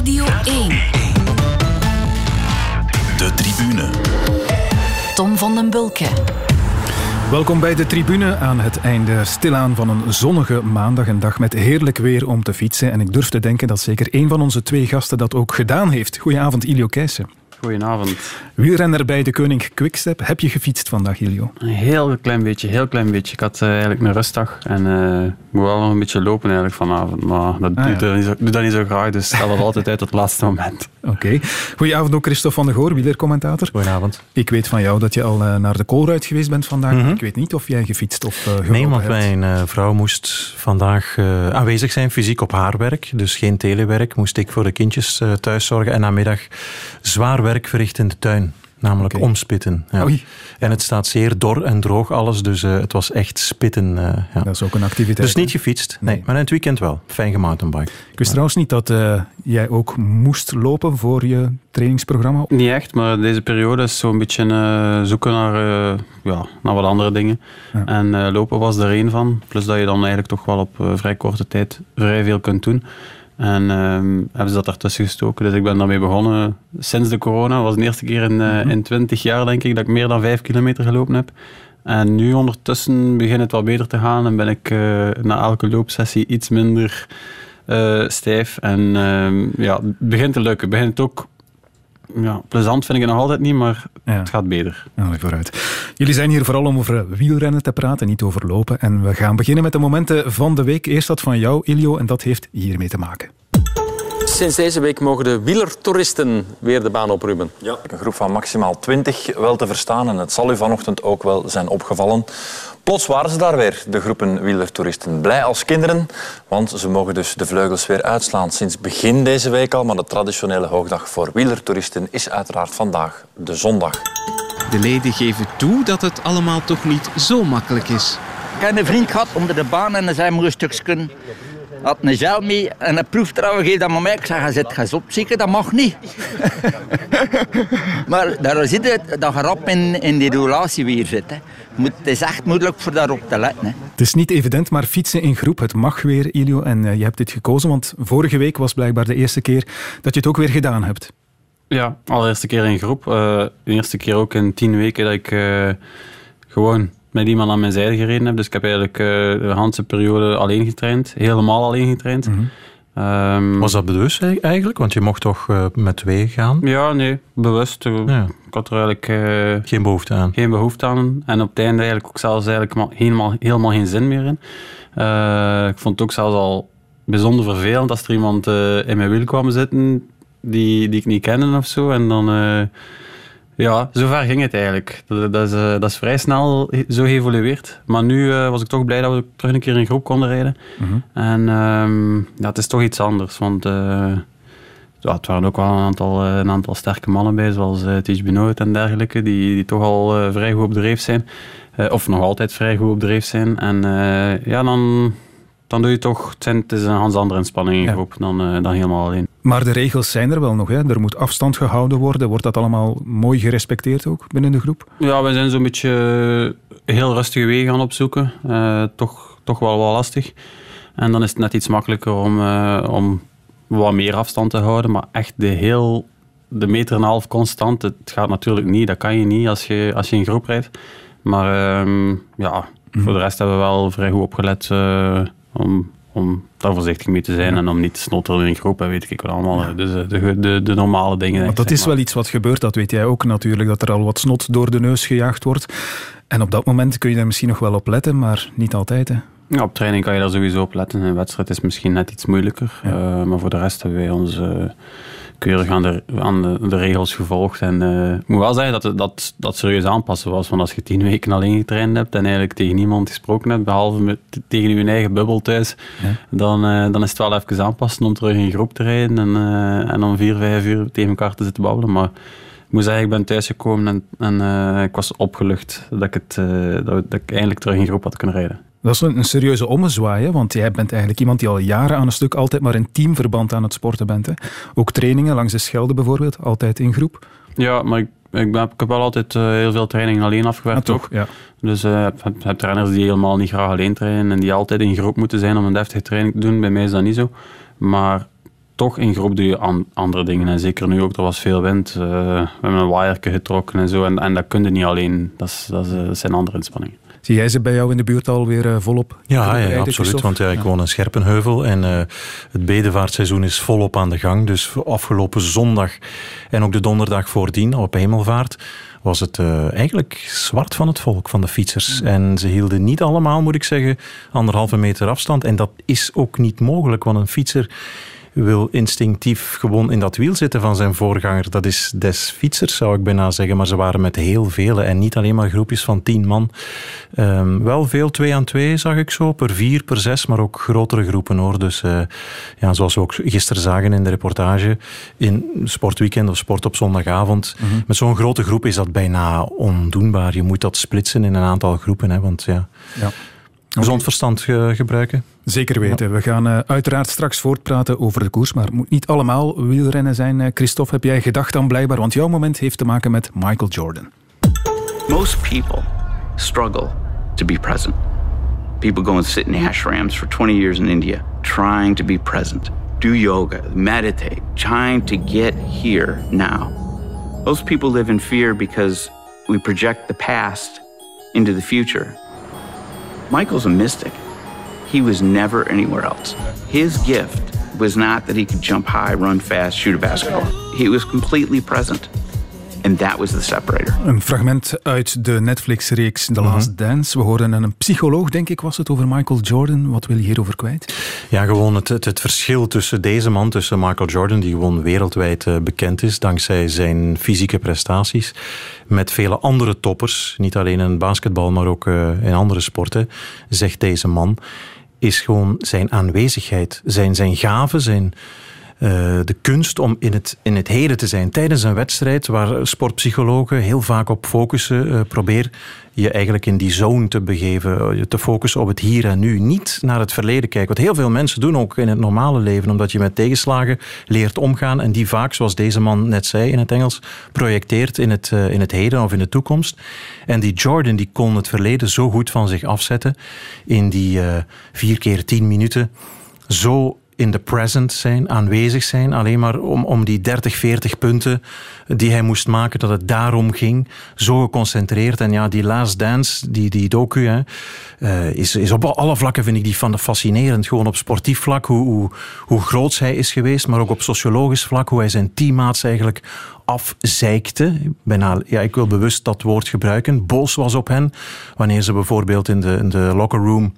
Radio 1. De tribune. Tom van den Bulke. Welkom bij de tribune aan het einde stilaan van een zonnige maandag. Een dag met heerlijk weer om te fietsen. En ik durf te denken dat zeker één van onze twee gasten dat ook gedaan heeft. Goedenavond, Ilio Keijsen. Goedenavond. Wielrenner bij de Koning Quickstep. Heb je gefietst vandaag, Ilio? Een heel klein beetje, heel klein beetje. Ik had uh, eigenlijk een rustdag en uh, ik moet wel nog een beetje lopen eigenlijk vanavond. Maar dat ah, doe, ja. dat niet zo graag, dus stel dat altijd uit tot het laatste moment. Oké. Okay. Goedenavond ook Christophe van der Goor, wielercommentator. Goedenavond. Ik weet van jou dat je al uh, naar de Koolruit geweest bent vandaag. Mm -hmm. Ik weet niet of jij gefietst of uh, Nee, want mijn vrouw moest vandaag aanwezig zijn, fysiek op haar werk. Dus geen telewerk. Moest ik voor de kindjes thuis zorgen en namiddag zwaar werk verrichten in de tuin. Namelijk okay. omspitten. Ja. En het staat zeer dor en droog alles, dus uh, het was echt spitten. Uh, ja. Dat is ook een activiteit. Dus niet gefietst, nee. nee. Maar in het weekend wel. Fijn gemountainbike. Ik wist trouwens niet dat uh, jij ook moest lopen voor je trainingsprogramma. Niet echt, maar deze periode is zo'n beetje zoeken naar, ja, naar wat andere dingen. Ja. En lopen was er één van. Plus dat je dan eigenlijk toch wel op vrij korte tijd vrij veel kunt doen. En um, hebben ze dat ertussen gestoken. Dus ik ben daarmee begonnen sinds de corona. was de eerste keer in, uh, in 20 jaar, denk ik, dat ik meer dan 5 kilometer gelopen heb. En nu ondertussen begint het wel beter te gaan en ben ik uh, na elke loopsessie iets minder uh, stijf. En uh, ja, het begint te lukken. Het begint ook ja, plezant vind ik het nog altijd niet, maar ja. het gaat beter. Nou, vooruit. Jullie zijn hier vooral om over wielrennen te praten, niet over lopen. En we gaan beginnen met de momenten van de week. Eerst dat van jou, Ilio, en dat heeft hiermee te maken. Sinds deze week mogen de wielertoeristen weer de baan opruimen. Ja, een groep van maximaal 20 wel te verstaan. En het zal u vanochtend ook wel zijn opgevallen. Plots waren ze daar weer, de groepen wielertoeristen. Blij als kinderen, want ze mogen dus de vleugels weer uitslaan. Sinds begin deze week al, maar de traditionele hoogdag voor wielertoeristen is uiteraard vandaag de zondag. De leden geven toe dat het allemaal toch niet zo makkelijk is. Ik heb een vriend gehad onder de baan en dan zei maar een stukje had een gel mee en een proefdrouwen geeft dat maar mij. Ik zeg, ga zit ga op, zeker, dat mag niet. maar daar zit het dat je rap in, in die relatie weer zit. Hè. Het is echt moeilijk voor daarop te letten. Hè. Het is niet evident, maar fietsen in groep, het mag weer, Ilio. En uh, je hebt dit gekozen, want vorige week was blijkbaar de eerste keer dat je het ook weer gedaan hebt. Ja, allereerste keer in groep. Uh, de eerste keer ook in tien weken dat ik uh, gewoon met iemand aan mijn zijde gereden heb. Dus ik heb eigenlijk uh, de handse periode alleen getraind. Helemaal alleen getraind. Mm -hmm. um, Was dat bewust eigenlijk? Want je mocht toch uh, met twee gaan? Ja, nee. Bewust. Ja. Ik had er eigenlijk... Uh, geen behoefte aan? Geen behoefte aan. En op het einde eigenlijk ook zelfs eigenlijk helemaal, helemaal geen zin meer in. ik vond het ook zelfs al bijzonder vervelend als er iemand in mijn wiel kwam zitten die, die ik niet kende of zo. En dan ja, zover ging het eigenlijk. Dat, dat, is, uh, dat is vrij snel zo geëvolueerd. Maar nu uh, was ik toch blij dat we terug een keer in groep konden rijden. Mm -hmm. En um, ja, het is toch iets anders. Want uh, ja, het waren ook wel een aantal, een aantal sterke mannen bij, zoals uh, Tige Benoit en dergelijke, die, die toch al vrij goed op dreef zijn. of nog altijd vrij goed op dreef zijn. En ja, dan dan doe je toch, het is een hans andere inspanning in groep dan, dan helemaal alleen. Maar de regels zijn er wel nog, hè? er moet afstand gehouden worden. Wordt dat allemaal mooi gerespecteerd ook binnen de groep? Ja, we zijn zo'n beetje heel rustige wegen gaan opzoeken. Uh, toch, toch wel wel lastig. En dan is het net iets makkelijker om, uh, om wat meer afstand te houden. Maar echt de heel de meter en een half constant, het gaat natuurlijk niet. Dat kan je niet als je, als je in groep rijdt. Maar um, ja, mm. voor de rest hebben we wel vrij goed opgelet om, om daar voorzichtig mee te zijn ja. en om niet te snotteren in een groep en weet ik wat allemaal. Ja. Dus de, de, de, normale dingen. Want dat is wel iets wat gebeurt, dat weet jij ook natuurlijk, dat er al wat snot door de neus gejaagd wordt. En op dat moment kun je daar misschien nog wel op letten, maar niet altijd. Hè? Ja, op training kan je daar sowieso op letten. Een wedstrijd is misschien net iets moeilijker. Ja. Uh, maar voor de rest hebben wij uh, keurig aan de, aan de, de regels gevolgd. En uh, ik moet wel zeggen dat dat, dat serieus aanpassen was. Want als je tien weken alleen getraind hebt en eigenlijk tegen niemand gesproken hebt, behalve met, tegen je eigen bubbel thuis, ja. dan, dan is het wel even aanpassen om terug in groep te rijden en, en om vier, vijf uur tegen elkaar te zitten babbelen. Maar ik moet zeggen, ik ben thuisgekomen en, en ik was opgelucht dat ik, het, dat, dat, ik eindelijk terug in groep had kunnen rijden. Dat is een, een serieuze ommezwaai, hè? want jij bent eigenlijk iemand die al jaren aan een stuk altijd maar in teamverband aan het sporten bent. Hè? Ook trainingen langs de Schelde bijvoorbeeld, altijd in groep. Ja, maar ik, ik, ben, ik heb wel altijd uh, heel veel trainingen alleen afgewerkt. Ja, toch? Ja. Dus ik heb, heb, heb trainers die helemaal niet graag alleen trainen en die altijd in groep moeten zijn om een deftige training te doen. Bij mij is dat niet zo. Maar toch in groep doe je an, andere dingen. En zeker nu ook, er was veel wind. Uh, we hebben een wire getrokken en zo. En, en dat kun je niet alleen. Dat, is, dat, is, dat zijn andere inspanningen. Zie jij ze bij jou in de buurt alweer uh, volop? Ja, ja absoluut. Want ja, ik woon in Scherpenheuvel en uh, het bedevaartseizoen is volop aan de gang. Dus afgelopen zondag en ook de donderdag voordien op Hemelvaart was het uh, eigenlijk zwart van het volk, van de fietsers. En ze hielden niet allemaal, moet ik zeggen, anderhalve meter afstand. En dat is ook niet mogelijk, want een fietser wil instinctief gewoon in dat wiel zitten van zijn voorganger. Dat is des fietsers, zou ik bijna zeggen. Maar ze waren met heel vele en niet alleen maar groepjes van tien man. Um, wel veel twee aan twee, zag ik zo. Per vier, per zes, maar ook grotere groepen hoor. Dus uh, ja, zoals we ook gisteren zagen in de reportage, in sportweekend of sport op zondagavond. Mm -hmm. Met zo'n grote groep is dat bijna ondoenbaar. Je moet dat splitsen in een aantal groepen. Hè, want ja, ja. Gezond verstand ge gebruiken. Zeker weten. We gaan uh, uiteraard straks voortpraten over de koers, maar het moet niet allemaal wielrennen zijn. Uh, Christophe, heb jij gedacht dan blijkbaar, want jouw moment heeft te maken met Michael Jordan. Most people struggle to be present. People go and sit in ashrams for 20 years in India, trying to be present. Do yoga, meditate, trying to get here now. Most people live in fear because we project the past into the future. Michael's a mystic. He was never anywhere else. His gift was not that he could jump high, run fast, shoot a basketball. He was completely present. And that was the separator. Een fragment uit de Netflix-reeks The Last mm -hmm. Dance. We hoorden een psycholoog, denk ik, was het over Michael Jordan. Wat wil je hierover kwijt? Ja, gewoon het, het, het verschil tussen deze man, tussen Michael Jordan, die gewoon wereldwijd uh, bekend is dankzij zijn fysieke prestaties, met vele andere toppers, niet alleen in basketbal, maar ook uh, in andere sporten, zegt deze man is gewoon zijn aanwezigheid, zijn, zijn gave, zijn, de kunst om in het, in het heden te zijn. Tijdens een wedstrijd waar sportpsychologen heel vaak op focussen, uh, probeer je eigenlijk in die zone te begeven, je te focussen op het hier en nu. Niet naar het verleden kijken. Wat heel veel mensen doen ook in het normale leven, omdat je met tegenslagen leert omgaan en die vaak, zoals deze man net zei in het Engels, projecteert in het, in het heden of in de toekomst. En die Jordan die kon het verleden zo goed van zich afzetten in die vier keer tien minuten. Zo in de present zijn, aanwezig zijn. Alleen maar om, om die 30, 40 punten die hij moest maken, dat het daarom ging. Zo geconcentreerd. En ja, die Last Dance, die, die docu, hè, uh, is, is op alle vlakken vind ik die van fascinerend. Gewoon op sportief vlak, hoe, hoe, hoe groot hij is geweest, maar ook op sociologisch vlak, hoe hij zijn teammaats eigenlijk afzeikte. Bijna, ja, ik wil bewust dat woord gebruiken. Boos was op hen. Wanneer ze bijvoorbeeld in de, in de locker room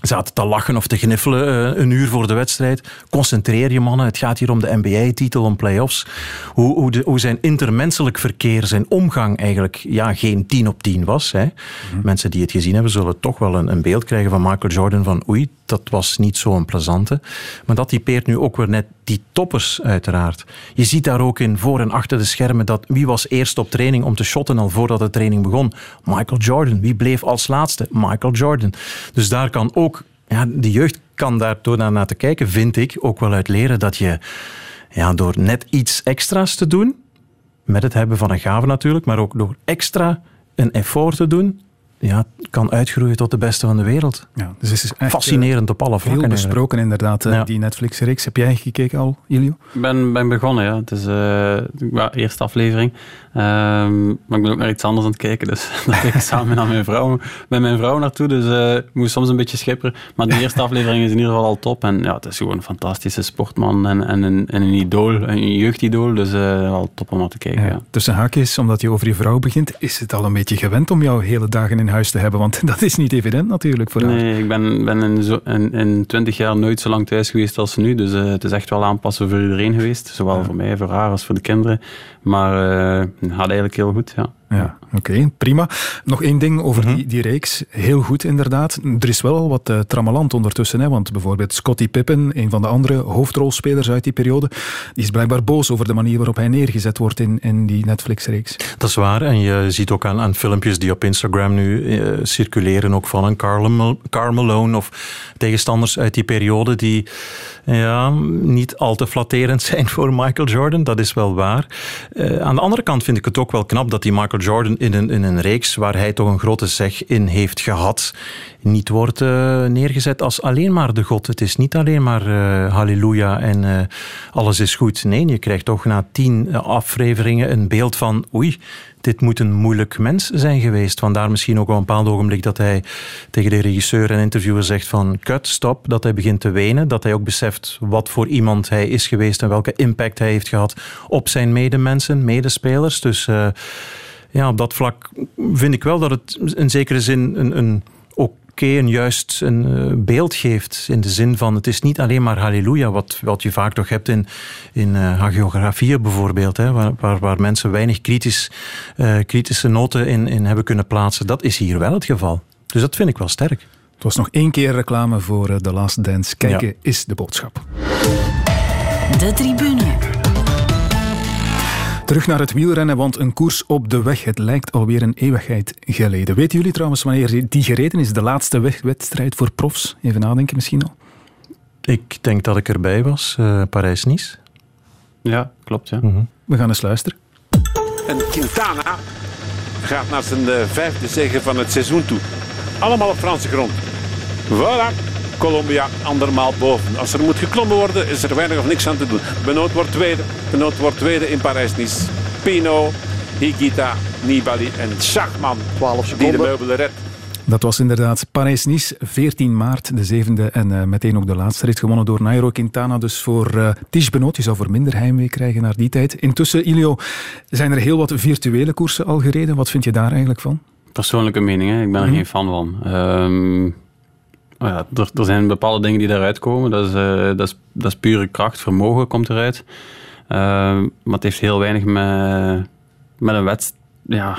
zaten te lachen of te gniffelen uh, een uur voor de wedstrijd. Concentreer je mannen, het gaat hier om de NBA-titel, om play-offs. Hoe, hoe, de, hoe, zijn intermenselijk verkeer, zijn omgang eigenlijk ja, geen tien op tien was. Hè. Mm -hmm. Mensen die het gezien hebben zullen toch wel een, een, beeld krijgen van Michael Jordan van oei, dat was niet zo'n plezante. Maar dat typeert nu ook weer net die toppers uiteraard. Je ziet daar ook in voor en achter de schermen dat wie was eerst op training om te shotten al voordat de training begon? Michael Jordan. Wie bleef als laatste? Michael Jordan. Dus daar kan ook, ja, de jeugd kan daar door naar te kijken, vind ik, ook wel uit leren dat je ja, door net iets extra's te doen, met het hebben van een gave natuurlijk, maar ook door extra een effort te doen, ja, kan uitgroeien tot de beste van de wereld. Ja, dus het is echt Fascinerend op alle vlakken. Veel besproken inderdaad, ja. die Netflix-reeks. Heb jij gekeken al, Ilio? Ik ben, ben begonnen, ja. Het is de uh, eerste aflevering. Um, maar ik ben ook naar iets anders aan het kijken, dus daar kijk ik samen met mijn vrouw, met mijn vrouw naartoe. Dus uh, ik moest soms een beetje schipperen. Maar de eerste aflevering is in ieder geval al top. En ja, het is gewoon een fantastische sportman en, en, een, en een idool, een jeugdidool. Dus uh, al top om naar te kijken. Ja. Ja. Tussen haakjes, omdat je over je vrouw begint, is het al een beetje gewend om jou hele dagen in huis te hebben? Want dat is niet evident natuurlijk voor haar. Nee, ik ben, ben in, zo, in, in 20 jaar nooit zo lang thuis geweest als nu. Dus uh, het is echt wel aanpassen voor iedereen geweest. Zowel ja. voor mij, voor haar als voor de kinderen. Maar uh, gaat eigenlijk heel goed, ja. Ja, oké, okay, prima. Nog één ding over -hmm. die, die reeks. Heel goed, inderdaad. Er is wel al wat uh, trammeland ondertussen. Hè? Want bijvoorbeeld Scottie Pippen, een van de andere hoofdrolspelers uit die periode, die is blijkbaar boos over de manier waarop hij neergezet wordt in, in die Netflix-reeks. Dat is waar. En je ziet ook aan, aan filmpjes die op Instagram nu uh, circuleren, ook van een Malone of tegenstanders uit die periode, die ja, niet al te flatterend zijn voor Michael Jordan. Dat is wel waar. Uh, aan de andere kant vind ik het ook wel knap dat die Michael Jordan in een, in een reeks waar hij toch een grote zeg in heeft gehad, niet wordt uh, neergezet als alleen maar de God. Het is niet alleen maar uh, halleluja en uh, alles is goed. Nee, je krijgt toch na tien afleveringen een beeld van oei, dit moet een moeilijk mens zijn geweest. Vandaar misschien ook op een bepaald ogenblik dat hij tegen de regisseur en interviewer zegt van cut, stop, dat hij begint te wenen. Dat hij ook beseft wat voor iemand hij is geweest en welke impact hij heeft gehad op zijn medemensen, medespelers. Dus ja, op dat vlak vind ik wel dat het in zekere zin een, een oké en juist een uh, beeld geeft. In de zin van, het is niet alleen maar halleluja, wat, wat je vaak toch hebt in, in uh, hagiografieën bijvoorbeeld, hè, waar, waar, waar, mensen weinig kritisch, uh, kritische noten in, in hebben kunnen plaatsen. Dat is hier wel het geval. Dus dat vind ik wel sterk. Het was nog één keer reclame voor The Last Dance. Kijken ja. is de boodschap. De tribune. Terug naar het wielrennen, want een koers op de weg, het lijkt alweer een eeuwigheid geleden. Weten jullie trouwens wanneer die gereden is? De laatste wegwedstrijd voor profs? Even nadenken misschien al. Ik denk dat ik erbij was, uh, Parijs-Nice. Ja, klopt. Ja. Mm -hmm. We gaan eens luisteren. En Quintana gaat naar zijn uh, vijfde zege van het seizoen toe. Allemaal op Franse grond. Voilà, Colombia andermaal boven. Als er moet geklommen worden, is er weinig of niks aan te doen. Benoot wordt tweede. Benoot wordt tweede in Parijs-Nice. Pino, Higita, Nibali en Schachman. 12 seconden. Die de meubelen redt. Dat was inderdaad Parijs-Nice, 14 maart, de zevende en uh, meteen ook de laatste rit gewonnen door Nairo Quintana. Dus voor uh, Tige Benoot, je zou voor minder heimwee krijgen naar die tijd. Intussen, Ilio, zijn er heel wat virtuele koersen al gereden. Wat vind je daar eigenlijk van? Persoonlijke mening, hè? ik ben er mm. geen fan van. Um, ja, er, er, zijn bepaalde dingen die daaruit komen. Dat is, uh, dat is, dat is pure kracht, vermogen komt eruit. Uh, maar het heeft heel weinig met, met een wedstrijd... Ja,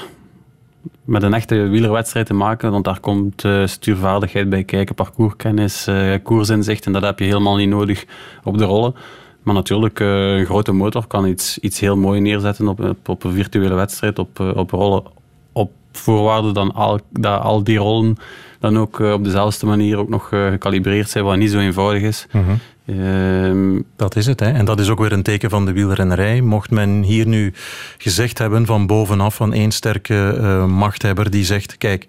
met een echte wielerwedstrijd te maken, want daar komt uh, stuurvaardigheid bij kijken, parcourskennis, koersinzicht en dat heb je helemaal niet nodig op de rollen. Maar natuurlijk, een grote motor kan iets, iets heel mooi neerzetten op, op, een virtuele wedstrijd, op, op rollen, op voorwaarde dan al, dat al die rollen dan ook uh, op dezelfde manier ook nog uh, gecalibreerd zijn, wat niet zo eenvoudig is. Mm -hmm. uh, dat is het. Hè? En dat is ook weer een teken van de wielrennerij. Mocht men hier nu gezegd hebben van bovenaf, van één sterke uh, machthebber die zegt, kijk,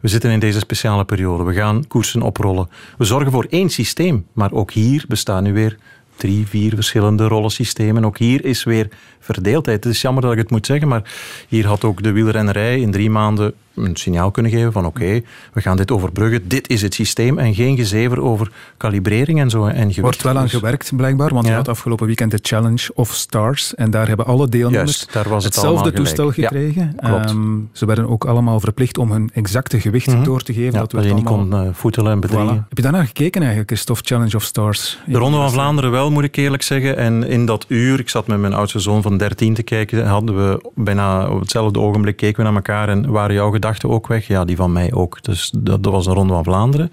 we zitten in deze speciale periode, we gaan koersen oprollen. We zorgen voor één systeem, maar ook hier bestaan nu weer drie, vier verschillende rollensystemen. Ook hier is weer verdeeldheid. Het is jammer dat ik het moet zeggen, maar hier had ook de wielrennerij in drie maanden een signaal kunnen geven van oké, okay, we gaan dit overbruggen, dit is het systeem en geen gezever over kalibrering en zo. En wordt wel aan gewerkt blijkbaar, want ja. we hadden afgelopen weekend de Challenge of Stars en daar hebben alle deelnemers Juist, daar was het hetzelfde toestel gekregen. Ja, um, ze werden ook allemaal verplicht om hun exacte gewicht mm -hmm. door te geven. Ja, dat, dat je niet allemaal... kon uh, voetelen en bedriegen. Voilà. Heb je daarnaar gekeken eigenlijk, Christophe, Challenge of Stars? De Ronde van Vlaanderen wel, moet ik eerlijk zeggen. En in dat uur, ik zat met mijn oudste zoon van 13 te kijken, hadden we bijna op hetzelfde ogenblik keken we naar elkaar en waren jouw gedachten ook weg? Ja, die van mij ook. Dus dat, dat was de Ronde van Vlaanderen.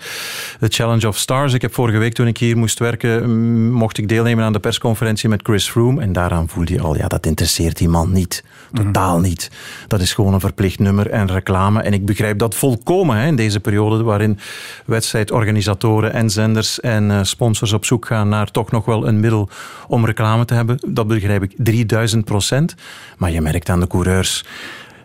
De Challenge of Stars. Ik heb vorige week toen ik hier moest werken, mocht ik deelnemen aan de persconferentie met Chris Froome. En daaraan voelde je al, ja, dat interesseert die man niet. Totaal mm. niet. Dat is gewoon een verplicht nummer en reclame. En ik begrijp dat volkomen hè, in deze periode waarin wedstrijdorganisatoren en zenders en uh, sponsors op zoek gaan naar toch nog wel een middel om reclame te hebben. Dat begrijp ik 3000 procent. Maar je merkt aan de coureurs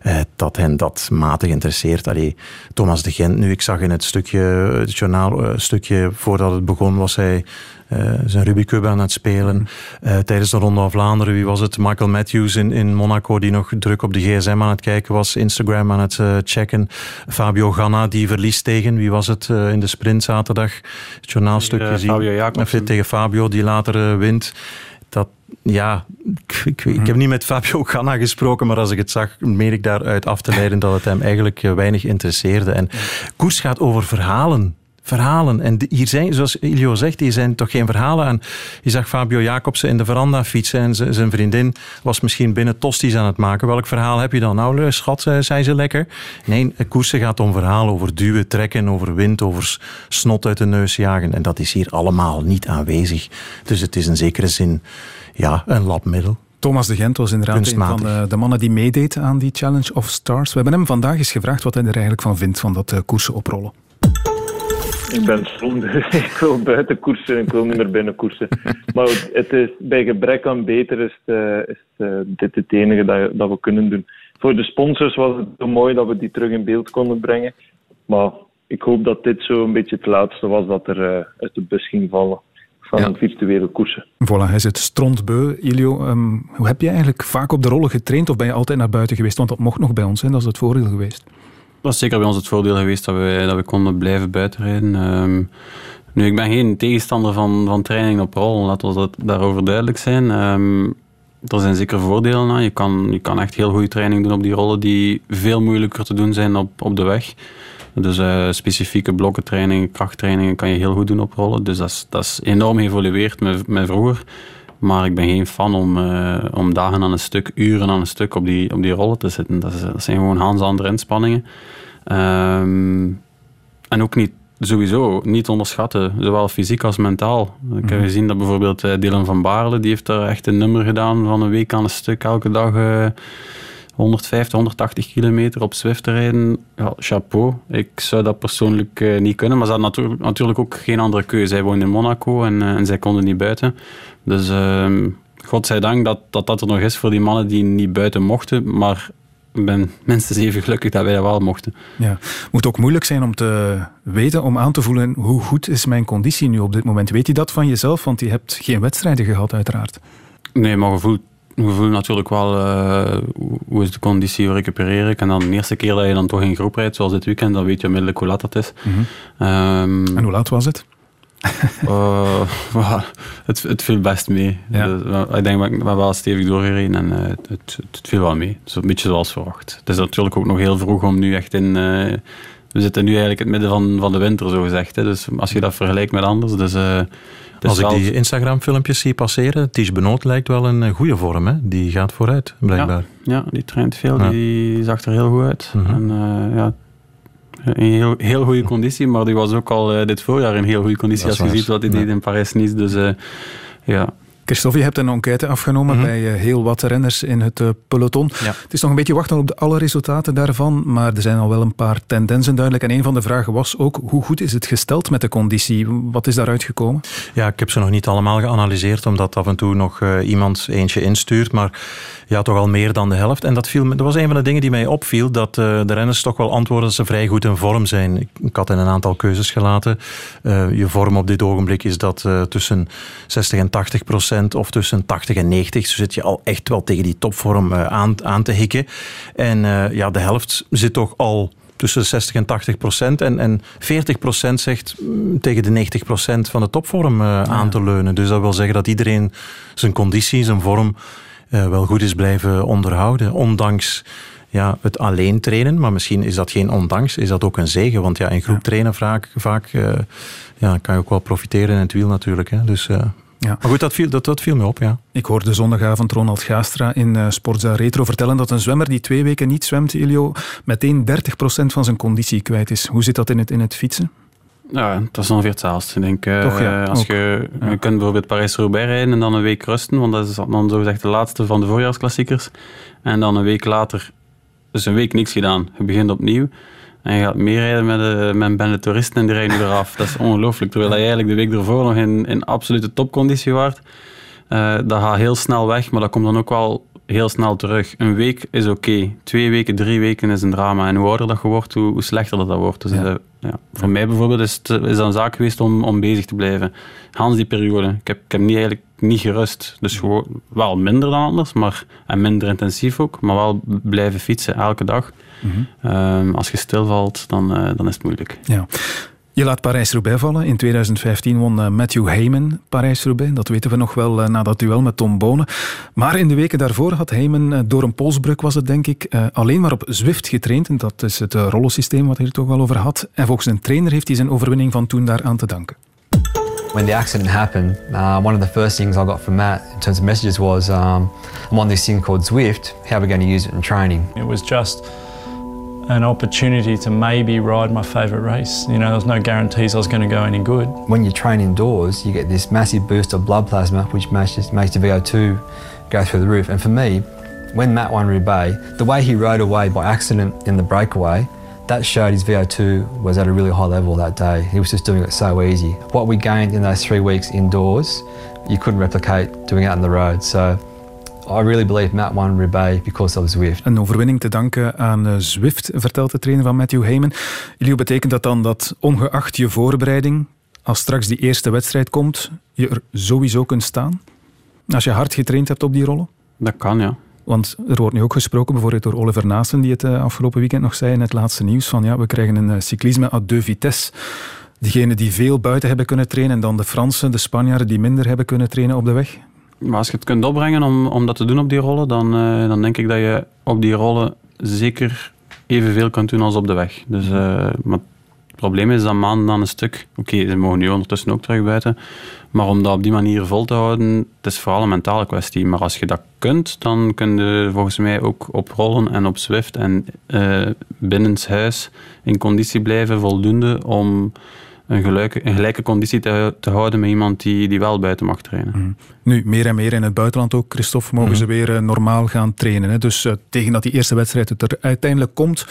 uh, dat hen dat matig interesseert. Allee, Thomas de Gent, nu, ik zag in het stukje, het journaal, uh, stukje voordat het begon, was hij uh, zijn Rubik's Cube aan het spelen. Uh, tijdens de Ronde van Vlaanderen, wie was het? Michael Matthews in, in Monaco, die nog druk op de gsm aan het kijken was. Instagram aan het uh, checken. Fabio Ganna, die verliest tegen, wie was het in de sprint zaterdag? Het journaalstukje zien. Fabio Jacobsen. Tegen Fabio, die later wint. Ja, ik, ik, ik, heb niet met Fabio Ganna gesproken, maar als ik het zag, meen ik daaruit af te leiden dat het hem eigenlijk weinig interesseerde. En koers gaat over verhalen. Verhalen. En hier zijn, zoals Ilio zegt, hier zijn toch geen verhalen aan. Je zag Fabio Jacobsen in de veranda fietsen en zijn vriendin was misschien binnen tosties aan het maken. Welk verhaal heb je dan? Nou, schat, zei ze lekker. Nee, koersen gaat om verhalen over duwen, trekken, over wind, over snot uit de neus jagen. En dat is hier allemaal niet aanwezig. Dus het is in zekere zin ja, een labmiddel. Thomas de Gent was inderdaad een van de, de, mannen die meedeed aan die Challenge of Stars. We hebben hem vandaag eens gevraagd wat hij er eigenlijk van vindt, van dat uh, koersen oprollen. Ik ben stom, ik wil buiten koersen, ik wil niet meer binnen koersen. Maar het is, bij gebrek aan beter is, het, is het, dit het enige dat, dat we kunnen doen. voor de sponsors was het zo mooi dat we die terug in beeld konden brengen. Maar ik hoop dat dit zo een beetje het laatste was dat er uh, uit de bus ging vallen van ja. virtuele koersen. Voilà, hij zit strontbeu. Ilio, um, hoe heb je eigenlijk vaak op de rollen getraind of ben je altijd naar buiten geweest? Want dat mocht nog bij ons, hè? dat is het voordeel geweest. Is zeker bij ons het voordeel geweest dat we, dat we konden blijven buitenrijden. Um, nu, ik ben geen tegenstander van, van training op rol, laten we dat daarover duidelijk zijn. Um, er zijn zeker voordelen aan. Je kan, je kan echt heel goede training doen op die rollen die veel moeilijker te doen zijn op, op de weg. Dus uh, specifieke blokkentraining, krachttrainingen kan je heel goed doen op rollen. Dus dat is, dat is enorm geëvolueerd met, met vroeger. Maar ik ben geen fan om, uh, om dagen aan een stuk, uren aan een stuk op die, op die rollen te zitten. Dat, is, dat zijn gewoon Hans andere inspanningen. Um, en ook niet sowieso niet onderschatten, zowel fysiek als mentaal. Ik heb mhm. gezien dat bijvoorbeeld eh, Dylan van Baarle, die heeft daar echt een nummer gedaan van een week aan een stuk, elke dag uh, 150, 180 kilometer op Zwift te rijden. Ja, chapeau. Ik zou dat persoonlijk uh, niet kunnen, maar ze hadden natuurlijk, natuurlijk ook geen andere keuze. Hij woonde in Monaco en, uh, en zij konden niet buiten. Dus uh, godzijdank dat, dat dat er nog is voor die mannen die niet buiten mochten, maar ben mensen even gelukkig dat wij dat wel mochten. Ja. Het moet ook moeilijk zijn om te weten, om aan te voelen hoe goed is mijn conditie nu op dit moment. Weet je dat van jezelf? Want je hebt geen wedstrijden gehad uiteraard. Nee, maar gevoel, gevoel natuurlijk wel uh, hoe is de conditie, hoe recupereer ik. En dan de eerste keer dat je dan toch in groep rijdt, zoals dit weekend, dan weet je onmiddellijk hoe laat dat is. Mm -hmm. um, en hoe laat was het? uh, het, het viel best mee. Ja. Dus, ik denk dat ik wel stevig doorgereden en uh, het, het, het, viel wel mee. Dus een beetje zoals verwacht. Het is natuurlijk ook nog heel vroeg om nu echt in... We zitten nu eigenlijk in het midden van, van de winter, zo gezegd. Hè. Dus als je dat vergelijkt met anders... Dus, als ik die Instagram-filmpjes zie passeren, Ties Benoot lijkt wel een goede vorm. Hè? Die gaat vooruit, blijkbaar. Ja, ja die traint veel. Ja. Die zag er heel goed uit. Mm -hmm. En ja, in heel, heel goede conditie, maar die was ook al uh, dit voorjaar in heel goede conditie. Als je ziet wat hij deed in Parijs-Nice. Dus ja, Christophe, je hebt een enquête afgenomen mm -hmm. bij heel wat renners in het peloton. Ja. Het is nog een beetje wachten op de alle resultaten daarvan, maar er zijn al wel een paar tendensen duidelijk. En een van de vragen was ook, hoe goed is het gesteld met de conditie? Wat is daaruit gekomen? Ja, ik heb ze nog niet allemaal geanalyseerd, omdat af en toe nog uh, iemand eentje instuurt. Maar ja, toch al meer dan de helft. En dat, viel, dat was een van de dingen die mij opviel, dat de renners toch wel antwoorden dat ze vrij goed in vorm zijn. Ik, ik had in een aantal keuzes gelaten. Uh, je vorm op dit ogenblik is dat uh, tussen 60 en 80 procent of tussen 80 en 90. Zo zit je al echt wel tegen die topvorm aan, aan te hikken. En ja, de helft zit toch al tussen 60 en 80 procent. En, en 40 procent zegt mm, tegen de 90 procent van de topvorm uh, aan te leunen. Dus dat wil zeggen dat iedereen zijn conditie, zijn vorm uh, wel goed is blijven onderhouden. Ondanks ja, het alleen trainen, maar misschien is dat geen ondanks, is dat ook een zegen. Want ja, in groep trainen vaak, vaak uh, ja, kan je ook wel profiteren in het wiel natuurlijk. Hè. Dus, ja. Maar goed, dat viel, dat, dat viel me op, ja. Ik hoorde zondagavond Ronald Gaastra in uh, Sportza Retro vertellen dat een zwemmer die twee weken niet zwemt, Ilio, meteen 30% van zijn conditie kwijt is. Hoe zit dat in het, in het fietsen? Ja, dat is ongeveer hetzelfde. Ik denk, uh, Toch, ja, als je, ja. je kunt bijvoorbeeld Parijs-Roubaix rijden en dan een week rusten, want dat is dan zogezegd de laatste van de voorjaarsklassiekers. En dan een week later, dus een week niks gedaan. Je begint opnieuw. En je gaat meerijden met, uh, met toeristen en die rijden nu eraf. Dat is ongelooflijk. Terwijl je eigenlijk de week ervoor nog in, in absolute topconditie waart. Uh, dat gaat heel snel weg, maar dat komt dan ook wel heel snel terug. Een week is oké. Okay. Twee weken, drie weken is een drama. En hoe ouder dat je wordt, hoe, hoe slechter dat, dat wordt. Dus ja. Ja. Voor mij bijvoorbeeld is het is dat een zaak geweest om, om bezig te blijven. Hans die periode. Ik heb, ik heb niet, eigenlijk niet gerust. Dus gewoon wel minder dan anders, maar, en minder intensief ook. Maar wel blijven fietsen elke dag. Mm -hmm. um, als je stilvalt, dan, uh, dan is het moeilijk. Ja. Je laat Parijs-Roubaix vallen. In 2015 won uh, Matthew Heyman Parijs-Roubaix. Dat weten we nog wel uh, na dat duel met Tom Bonen. Maar in de weken daarvoor had Heyman, uh, door een polsbruk was het denk ik, alleen maar op Zwift getraind. En dat is het rollensysteem wat hij er toch wel over had. En volgens een trainer heeft hij zijn overwinning van toen daaraan te danken. When the accident happened, uh, one of the first things I got from Matt in terms of messages was, um, I'm on this thing called Zwift. How are we going to use it in training? It was just an opportunity to maybe ride my favourite race. You know, there was no guarantees I was going to go any good. When you train indoors, you get this massive boost of blood plasma, which makes, makes the VO2 go through the roof. And for me, when Matt won Roubaix, the way he rode away by accident in the breakaway, that showed his VO2 was at a really high level that day. He was just doing it so easy. What we gained in those three weeks indoors, you couldn't replicate doing it on the road. So I really believe Matt won Roubaix because of Zwift. Een overwinning te danken aan uh, Zwift, vertelt de trainer van Matthew Heyman. Ilio, betekent dat dan dat ongeacht je voorbereiding, als straks die eerste wedstrijd komt, je er sowieso kunt staan? Als je hard getraind hebt op die rollen? Dat kan, ja. Want er wordt nu ook gesproken, bijvoorbeeld door Oliver Naasten, die het afgelopen weekend nog zei in het laatste nieuws, van ja, we krijgen een cyclisme à deux vitesses. Diegenen die veel buiten hebben kunnen trainen en dan de Fransen, de Spanjaarden die minder hebben kunnen trainen op de weg? Maar als je het kunt opbrengen om, om dat te doen op die rollen, dan, uh, dan denk ik dat je op die rollen zeker evenveel kunt doen als op de weg. Dus, uh, maar het probleem is dat maanden aan een stuk... Oké, okay, ze mogen nu ondertussen ook terug buiten. Maar om dat op die manier vol te houden, het is vooral een mentale kwestie. Maar als je dat kunt, dan kun je volgens mij ook op rollen en op Zwift en uh, binnenshuis in conditie blijven voldoende om een gelijke, een gelijke conditie te, te, houden met iemand die, die wel buiten mag trainen. Mm. Nu, meer en meer in het buitenland ook, Christophe, mogen mm. ze weer uh, normaal gaan trainen. Hè? Dus uh, tegen dat die eerste wedstrijd het er uiteindelijk komt,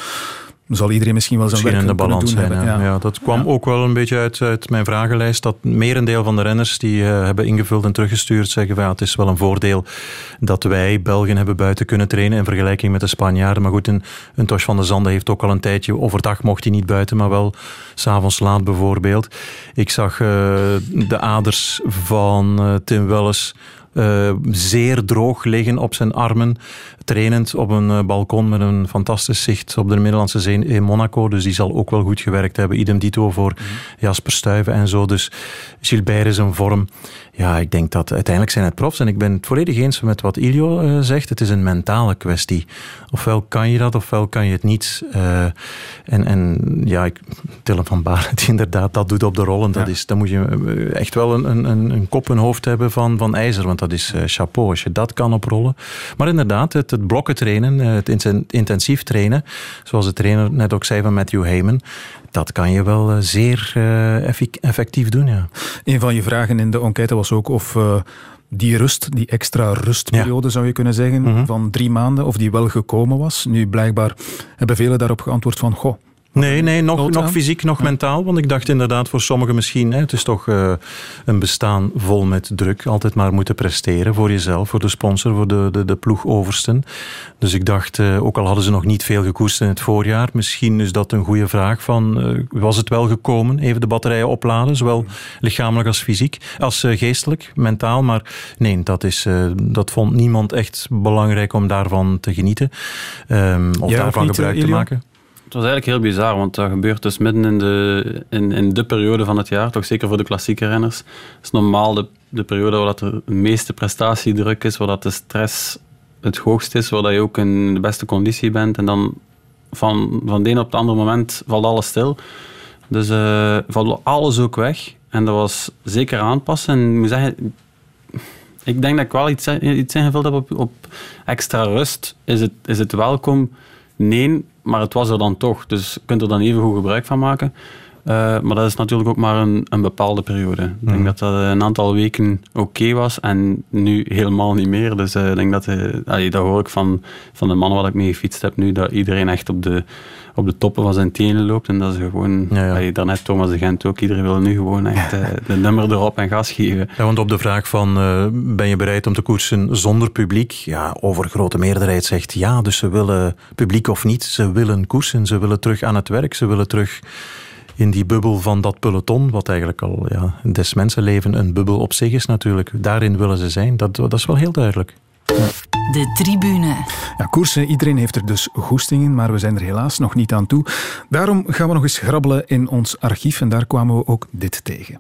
zal iedereen misschien wel zijn misschien werk in de balans doen zijn. Ja. Ja. dat kwam ja. ook wel een beetje uit, uit mijn vragenlijst. Dat merendeel van de renners die uh, hebben ingevuld en teruggestuurd zeggen van ja, het is wel een voordeel dat wij Belgen hebben buiten kunnen trainen in vergelijking met de Spanjaarden. Maar goed, een, een Tosh van de Zande heeft ook al een tijdje. Overdag mocht hij niet buiten, maar wel s'avonds laat bijvoorbeeld. Ik zag uh, de aders van uh, Tim Welles uh, zeer droog liggen op zijn armen, trainend op een uh, balkon met een fantastisch zicht op de Middellandse Zee in Monaco. Dus die zal ook wel goed gewerkt hebben. Idem dito voor -hmm. Jasper Stuyven en zo. Dus Gilbert is een vorm. Ja, ik denk dat uiteindelijk zijn het profs. En ik ben het volledig eens met wat Ilio uh, zegt. Het is een mentale kwestie. Ofwel kan je dat, ofwel kan je het niet. Uh, en, en ja, ik, Dylan van Barend inderdaad, dat doet op de rollen. Dat ja. is, dan moet je echt wel een, een, een kop en hoofd hebben van, van ijzer. Want dat is uh, chapeau als je dat kan oprollen. Maar inderdaad, het, het blokken trainen, het intensief trainen, zoals de trainer net ook zei van Matthew Heyman, dat kan je wel zeer uh, effectief doen. Ja. Een van je vragen in de enquête was ook of die rust, die extra rustperiode ja. zou je kunnen zeggen, mm -hmm. van drie maanden, of die wel gekomen was. Nu blijkbaar hebben velen daarop geantwoord van, goh, Nee, nee nog, nog fysiek, nog ja. mentaal. Want ik dacht inderdaad voor sommigen misschien, hè, het is toch uh, een bestaan vol met druk. Altijd maar moeten presteren voor jezelf, voor de sponsor, voor de, de, de ploegoversten. Dus ik dacht, uh, ook al hadden ze nog niet veel gekoerst in het voorjaar, misschien is dat een goede vraag van, uh, was het wel gekomen? Even de batterijen opladen, zowel lichamelijk als fysiek, als geestelijk, mentaal. Maar nee, dat, is, dat vond niemand echt belangrijk om daarvan te genieten. Um, of ja, daarvan niet, gebruik te maken. Het was eigenlijk heel bizar, want dat gebeurt dus midden in de, in, in de periode van het jaar, toch zeker voor de klassieke renners. Het is normaal de, de periode waar dat de meeste prestatiedruk is, waar dat de stress het hoogst is, waar dat je ook in de beste conditie bent. En dan van, van de een op het andere moment valt alles stil. Dus uh, valt alles ook weg. En dat was zeker aanpassen. En ik moet zeggen, ik denk dat ik wel iets, iets ingevuld heb op, op extra rust. Is het, is het welkom? Nee, maar het was er dan toch. Dus je kunt er dan even goed gebruik van maken. Uh, maar dat is natuurlijk ook maar een, een bepaalde periode. Ik denk mm. dat dat een aantal weken oké okay was en nu helemaal niet meer. Dus uh, ik denk dat, uh, allee, dat hoor ik van, van de mannen waar ik mee gefietst heb nu, dat iedereen echt op de, op de toppen van zijn tenen loopt. En dat is gewoon, ja, ja. Allee, daarnet Thomas de Gent ook, iedereen wil nu gewoon echt de nummer erop en gas geven. Ja, want op de vraag van, ben je bereid om te koersen zonder publiek? Ja, overgrote meerderheid zegt ja, dus ze willen publiek of niet, ze willen koersen, ze willen terug aan het werk, ze willen terug in die bubbel van dat peloton, wat eigenlijk al ja, des mensenleven een bubbel op zich is natuurlijk. Daarin willen ze zijn, dat, dat is wel heel duidelijk. De tribune. Ja, koersen, iedereen heeft er dus goesting in, maar we zijn er helaas nog niet aan toe. Daarom gaan we nog eens grabbelen in ons archief en daar kwamen we ook dit tegen.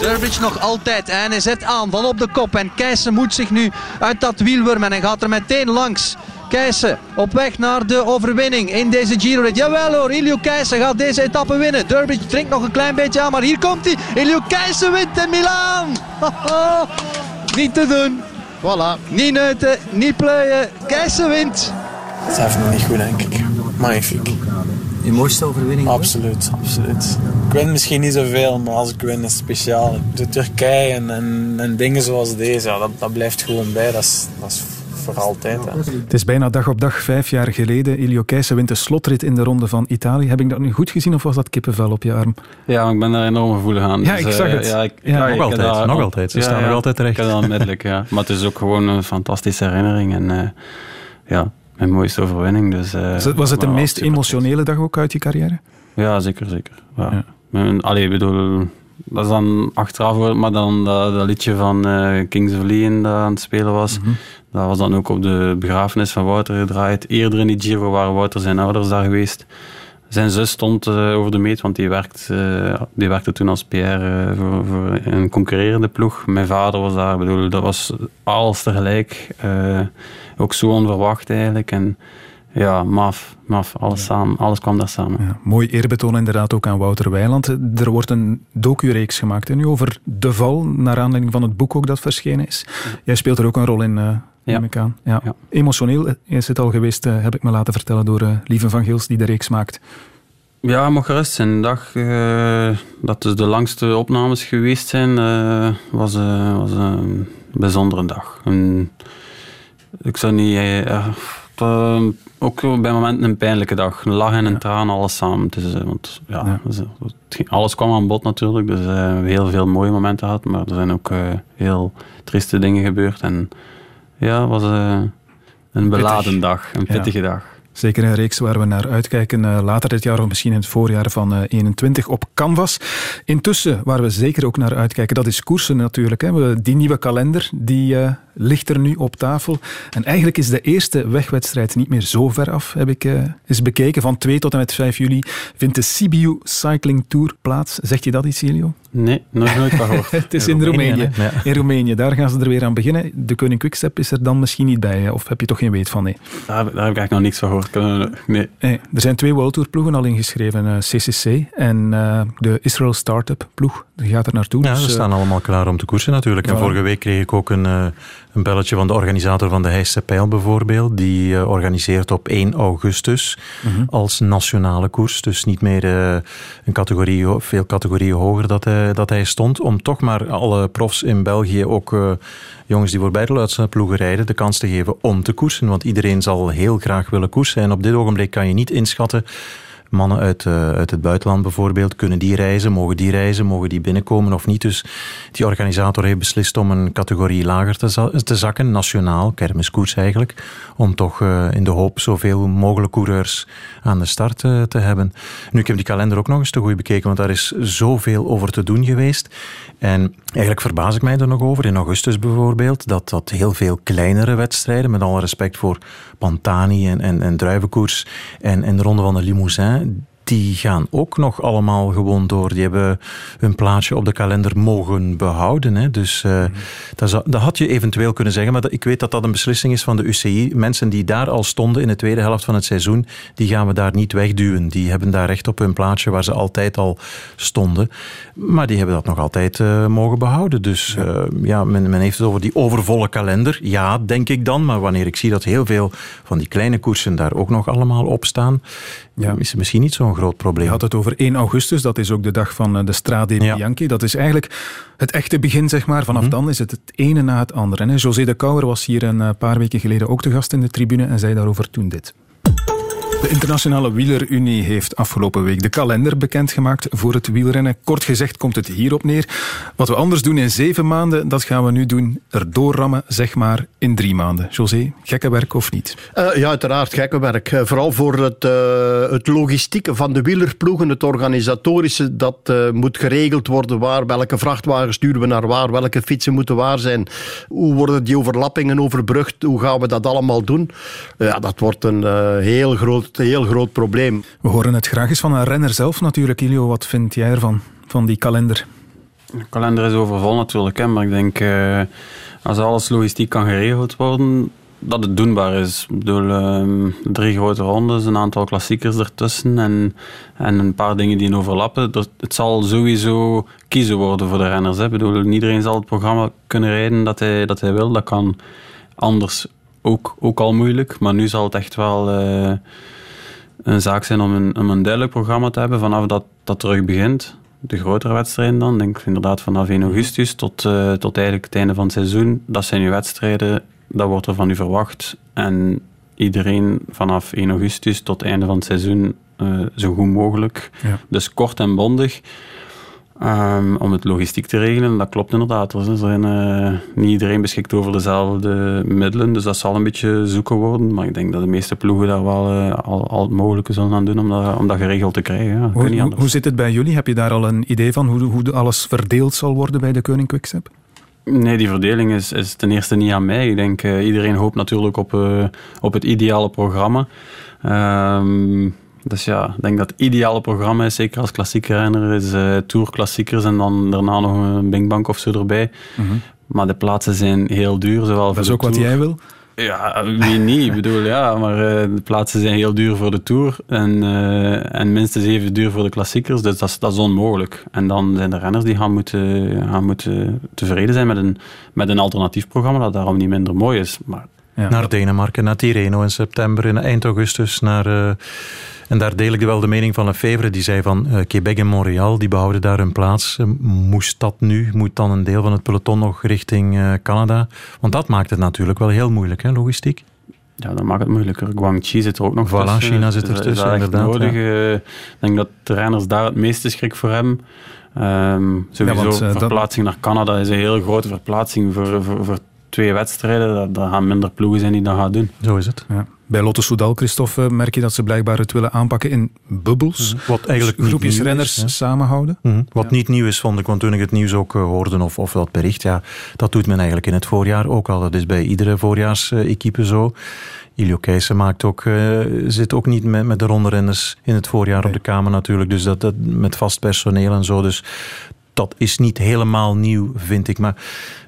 Durbridge nog altijd en hij zet aan van op de kop en Keijsen moet zich nu uit dat wiel wurmen en gaat er meteen langs. Keijsen op weg naar de overwinning in deze Giro. Jawel hoor, Ilio Keijsen gaat deze etappe winnen. Durbridge drinkt nog een klein beetje aan, maar hier komt hij. Ilio Keijsen wint in Milaan. niet te doen. Voilà. Niet neuten, niet pleuien. Keijsen wint. Dat is even nog niet goed, denk ik. Magnifiek. Je mooiste overwinning? Absoluut, absoluut. Ik win misschien niet zoveel, maar als ik win is het speciaal. De Turkije en, en, en dingen zoals deze, ja, dat, dat blijft gewoon bij. Dat is, dat is voor altijd. Hè. Het is bijna dag op dag, vijf jaar geleden. Ilio Keijsen wint de slotrit in de ronde van Italië. Heb ik dat nu goed gezien of was dat kippenvel op je arm? Ja, ik ben daar enorm gevoelig aan. Ja, ik zag eh, het. Ja, ik, Ja, ik nog altijd, nog altijd. Ze staan nog altijd terecht. Ik onmiddellijk, ja. Maar het is ook gewoon een fantastische herinnering. En eh, ja, mijn mooiste overwinning. Dus, eh, Was het de meest emotionele dag ook uit je carrière? Ja, zeker, zeker. Ja. Allee, ik bedoel, dat is dan achteraf, maar dan dat, dat liedje van eh, Kings of Leon dat aan het spelen was, Mhm. Dat was dan ook op de begrafenis van Wouter gedraaid. Eerder in die Giro waren Wouter zijn ouders daar geweest. Zijn zus stond eh, over de meet, want die, werkt, eh, die werkte toen als PR eh, voor, voor een concurrerende ploeg. Mijn vader was daar, bedoel, dat was alles tegelijk. Ook zo onverwacht eigenlijk. En ja, maf, maf, alles samen, alles kwam daar samen. Ja, mooi eerbetoon inderdaad ook aan Wouter Weiland. Er wordt een docu-reeks gemaakt hè, nu over de val, naar aanleiding van het boek ook dat verschenen is. Jij speelt er ook een rol in, neem ik aan. Ja. Emotioneel is het al geweest, eh, heb ik me laten vertellen door eh Lieve van Gils, die de reeks maakt. Ja, mag gerust zijn. De dag eh, dat dus de langste opnames geweest zijn, eh, was, eh, was een bijzondere dag. En ik zou niet... ook bij momenten een pijnlijke dag. Een lach en een traan, alles samen. Eh, want, ja, dus, alles kwam aan bod natuurlijk. Dus we hebben heel veel mooie momenten gehad. Maar er zijn ook heel trieste dingen gebeurd. En ja, het was eh, een beladen dag. Een pittige dag. Zeker een reeks waar we naar uitkijken eh, later dit jaar of misschien in het voorjaar van eh 21 op Canvas. Intussen, waar we zeker ook naar uitkijken, dat is koersen natuurlijk. Hè. Die nieuwe kalender, die eh, ligt er nu op tafel. En eigenlijk is de eerste wegwedstrijd niet meer zo ver af, heb ik eh, eens bekeken. Van 2 tot en met 5 juli vindt de Sibiu Cycling Tour plaats. Zegt je dat iets, Elio? Nee, nog nooit van gehoord. Het is in, Roemenië. Ja. In Roemenië, daar gaan ze er weer aan beginnen. De Koning Quickstep is er dan misschien niet bij, of heb je toch geen weet van? Nee. Daar, heb- daar heb ik eigenlijk nog niks van gehoord. Eh, Nee. Nee, er zijn twee World Tour ploegen al ingeschreven, eh, CCC en eh, de Israel Startup ploeg. Die gaat er naartoe. Ja, dus, ze eh, staan allemaal klaar om te koersen natuurlijk. En Voilà. vorige week kreeg ik ook een, eh, een belletje van de organisator van de Heisse Pijl bijvoorbeeld. Die eh, organiseert op 1 augustus Mhm. als nationale koers. Dus niet meer een categorie, veel categorieën hoger dat hij, dat hij stond. Om toch maar alle profs in België, ook jongens die voorbij de Luidse ploegen rijden, de kans te geven om te koersen. Want iedereen zal heel graag willen koersen. En op dit ogenblik kan je niet inschatten mannen uit, eh, uit het buitenland bijvoorbeeld, kunnen die reizen, mogen die reizen, mogen die binnenkomen of niet. Dus die organisator heeft beslist om een categorie lager te, te zakken, nationaal, kermiskoers eigenlijk, om toch eh, in de hoop zoveel mogelijk coureurs aan de start eh, te hebben. Nu, ik heb die kalender ook nog eens te goed bekeken, want daar is zoveel over te doen geweest. En eigenlijk verbaas ik mij er nog over, in augustus bijvoorbeeld, dat, dat heel veel kleinere wedstrijden, met alle respect voor Pantani en, en, en Druivenkoers en, en de Ronde van de Limousin, die gaan ook nog allemaal gewoon door. Die hebben hun plaatsje op de kalender mogen behouden. Hè. Dus eh, dat, zou- dat had je eventueel kunnen zeggen, maar dat- ik weet dat dat een beslissing is van de UCI. Mensen die daar al stonden in de tweede helft van het seizoen, die gaan we daar niet wegduwen. Die hebben daar recht op hun plaatsje waar ze altijd al stonden. Maar die hebben dat nog altijd eh, mogen behouden. Dus eh, ja, men, men heeft het over die overvolle kalender. Ja, denk ik dan. Maar wanneer ik zie dat heel veel van die kleine koersen daar ook nog allemaal op staan, is het misschien niet zo'n groot probleem. Je had het over 1 augustus, dat is ook de dag van eh, de Strade Bianchi. Dat is eigenlijk het echte begin, zeg maar. Vanaf dan is het het ene na het andere. José de Kouwer was hier een eh, paar weken geleden ook te gast in de tribune en zei daarover toen dit. De Internationale Wielerunie heeft afgelopen week de kalender bekendgemaakt voor het wielrennen. Kort gezegd komt het hierop neer. Wat we anders doen in zeven maanden, dat gaan we nu doen erdoor rammen, zeg maar, in drie maanden. José, gekke werk of niet? Eh, ja, uiteraard gekke werk. Eh, vooral voor het, eh, het logistieke van de wielerploegen, het organisatorische, dat moet geregeld worden. Waar, welke vrachtwagens sturen we naar waar, welke fietsen moeten waar zijn. Hoe worden die overlappingen overbrugd? Hoe gaan we dat allemaal doen? ja, dat wordt een heel, groot, heel groot probleem. We horen het graag eens van een renner zelf natuurlijk. Ilio, wat vind jij ervan, van die kalender? De kalender is overvol natuurlijk, hè, maar ik denk eh, als alles logistiek kan geregeld worden, dat het doenbaar is. Ik bedoel, ehm, drie grote rondes, een aantal klassiekers ertussen en, en een paar dingen die overlappen. Dat, het zal sowieso kiezen worden voor de renners. Hè. Ik bedoel, iedereen zal het programma kunnen rijden dat hij, dat hij wil. Dat kan anders ook, ook al moeilijk, maar nu zal het echt wel eh, een zaak zijn om een, om een duidelijk programma te hebben vanaf dat dat terug begint de grotere wedstrijden dan. Denk inderdaad vanaf 1 augustus tot, eh, tot eigenlijk het einde van het seizoen. Dat zijn je wedstrijden dat wordt er van u verwacht. En iedereen vanaf 1 augustus tot het einde van het seizoen uh, zo goed mogelijk. Ja. Dus kort en bondig. Um, om het logistiek te regelen, dat klopt inderdaad. Er zijn, uh, niet iedereen beschikt over dezelfde middelen, dus dat zal een beetje zoeken worden. Maar ik denk dat de meeste ploegen daar wel uh, al, al, het mogelijke zullen aan doen om dat, om dat geregeld te krijgen. Ja, hoe, hoe, hoe, zit het bij jullie? Heb je daar al een idee van hoe, hoe alles verdeeld zal worden bij de Koning Quickstep? Nee, die verdeling is, is ten eerste niet aan mij. Ik denk, uh, iedereen hoopt natuurlijk op, op het ideale programma. Um, dus ja, ik denk dat het ideale programma is, zeker als klassieke renner, is uh, tourklassiekers en dan daarna nog een Bingbank of zo erbij. Mm -hmm. Maar de plaatsen zijn heel duur. Zowel dat is ook de wat jij wil? Ja, wie niet? Ik bedoel, ja, maar uh, de plaatsen zijn heel duur voor de Tour en, uh, en minstens even duur voor de klassiekers, dus dat is, dat is onmogelijk. En dan zijn de renners die gaan moeten, gaan moeten tevreden zijn met een, met een alternatief programma dat daarom niet minder mooi is. Maar, ja. Naar Denemarken, naar Tirreno in september, in eind augustus, naar... Uh, en daar deel ik wel de mening van Lefevre. Die zei van uh, Quebec en Montreal, die behouden daar hun plaats. Uh, moest dat nu? Moet dan een deel van het peloton nog richting uh, Canada? Want dat maakt het natuurlijk wel heel moeilijk, hè, logistiek. Ja, dat maakt het moeilijker. Guangxi zit er ook nog voilà, tussen. China zit er tussen, is inderdaad. Nodig. Ja. Ik denk dat de renners daar het meeste schrik voor hebben. Um, sowieso, ja, want, verplaatsing dat... naar Canada is een heel grote verplaatsing voor, voor, voor twee wedstrijden. Dat gaan minder ploegen zijn die dat gaan doen. Zo is het. Ja. Bij Lotto Soudal, Christophe, merk je dat ze blijkbaar het willen aanpakken in bubbels. Mm -hmm. Wat eigenlijk dus groepjes renners is, ja. samenhouden. Mm -hmm. Wat ja. niet nieuw is, vond ik, want toen ik het nieuws ook uh, hoorde of, of dat bericht, ja, dat doet men eigenlijk in het voorjaar ook al. Dat is bij iedere voorjaarsequipe uh, zo. Ilio Keijsen maakt ook, uh, zit ook niet met, met de rondrenners in het voorjaar nee. op de kamer natuurlijk. Dus dat, dat met vast personeel en zo. Dus dat is niet helemaal nieuw, vind ik. Maar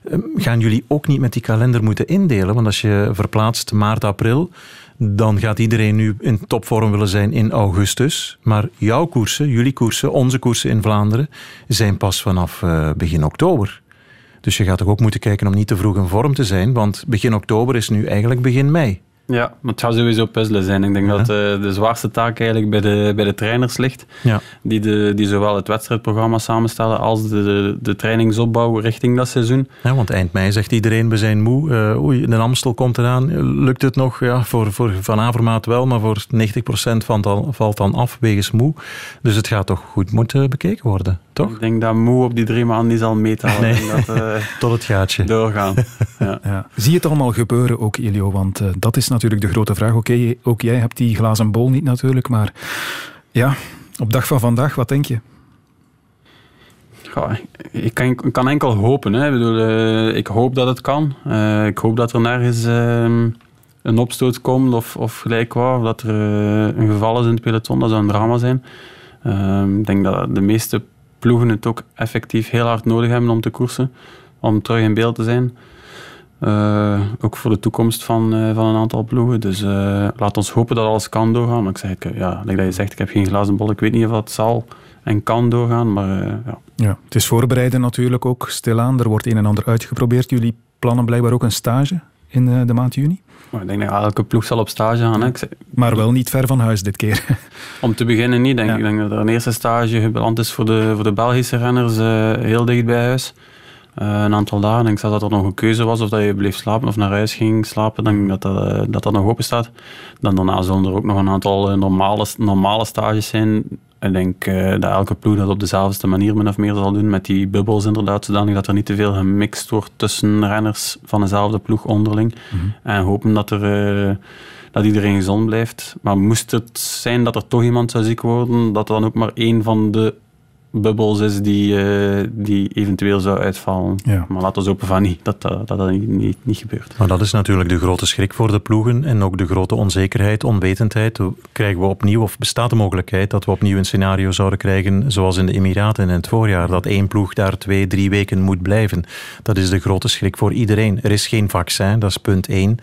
uh, gaan jullie ook niet met die kalender moeten indelen? Want als je verplaatst maart, april, dan gaat iedereen nu in topvorm willen zijn in augustus. Maar jouw koersen, jullie koersen, onze koersen in Vlaanderen, zijn pas vanaf uh, begin oktober. Dus je gaat toch ook moeten kijken om niet te vroeg in vorm te zijn, want begin oktober is nu eigenlijk begin mei. Ja, maar het gaat sowieso puzzelen zijn. Ik denk ja. dat uh, de zwaarste taak eigenlijk bij de, bij de trainers ligt. Ja. Die, de, die zowel het wedstrijdprogramma samenstellen als de, de, de trainingsopbouw richting dat seizoen. Ja, want eind mei zegt iedereen, we zijn moe. Uh, oei, de Amstel komt eraan. Lukt het nog? Ja, voor, voor Van Avermaat wel, maar voor 90% van dan, valt dan af wegens moe. Dus het gaat toch goed moeten bekeken worden, toch? Ik denk dat moe op die drie maanden niet zal meetellen. Nee. Dat, uh, Tot het gaatje. Doorgaan. ja. Ja. Zie je het allemaal gebeuren ook, Ilio? Want dat is natuurlijk de grote vraag. Oké, ook jij hebt die glazen bol niet natuurlijk, maar ja, op dag van vandaag, wat denk je? Ik, kan, ik kan enkel hopen. Hè. Ik, bedoel, uh, ik hoop dat het kan. Uh, ik hoop dat er nergens uh, een opstoot komt of, of gelijk wat, of dat er een geval is in het peloton. Dat zou een drama zijn. Ehm, ik denk dat de meeste ploegen het ook effectief heel hard nodig hebben om te koersen, om terug in beeld te zijn. Uh, ook voor de toekomst van, uh, van een aantal ploegen. Dus uh, laat ons hopen dat alles kan doorgaan. Maar ik zeg, ja, like dat je zegt, ik heb geen glazen bol. Ik weet niet of dat zal en kan doorgaan. Maar, ja. ja. Het is voorbereiden natuurlijk ook stilaan. Er wordt een en ander uitgeprobeerd. Jullie plannen blijkbaar ook een stage in de maand juni? Maar ik denk dat elke ploeg zal op stage gaan. Hè. Zeg, maar wel niet ver van huis dit keer. Om te beginnen niet. Denk ja. Ik denk dat er een eerste stage gebeland is voor de, voor de Belgische renners heel dicht bij huis. Uh, een aantal dagen. Ik zag dat er nog een keuze was of dat je bleef slapen of naar huis ging slapen. Dan dat dat, uh, dat, dat nog open staat. Dan daarna zullen er ook nog een aantal uh, normale, normale stages zijn. Ik denk uh, dat elke ploeg dat op dezelfde manier min of meer zal doen. Met die bubbels inderdaad, zodanig dat er niet te veel gemixt wordt tussen renners van dezelfde ploeg onderling. Mhm. En hopen dat, er, uh, dat iedereen gezond blijft. Maar moest het zijn dat er toch iemand zou ziek worden, dat er dan ook maar één van de bubbels is die, uh, die eventueel zou uitvallen. Ja. Maar laten we hopen van niet, dat dat, dat, dat niet, niet, niet, gebeurt. Maar dat is natuurlijk de grote schrik voor de ploegen en ook de grote onzekerheid, onwetendheid. Krijgen we opnieuw, of bestaat de mogelijkheid dat we opnieuw een scenario zouden krijgen zoals in de Emiraten in het voorjaar, dat één ploeg daar twee, drie weken moet blijven. Dat is de grote schrik voor iedereen. Er is geen vaccin, dat is punt één.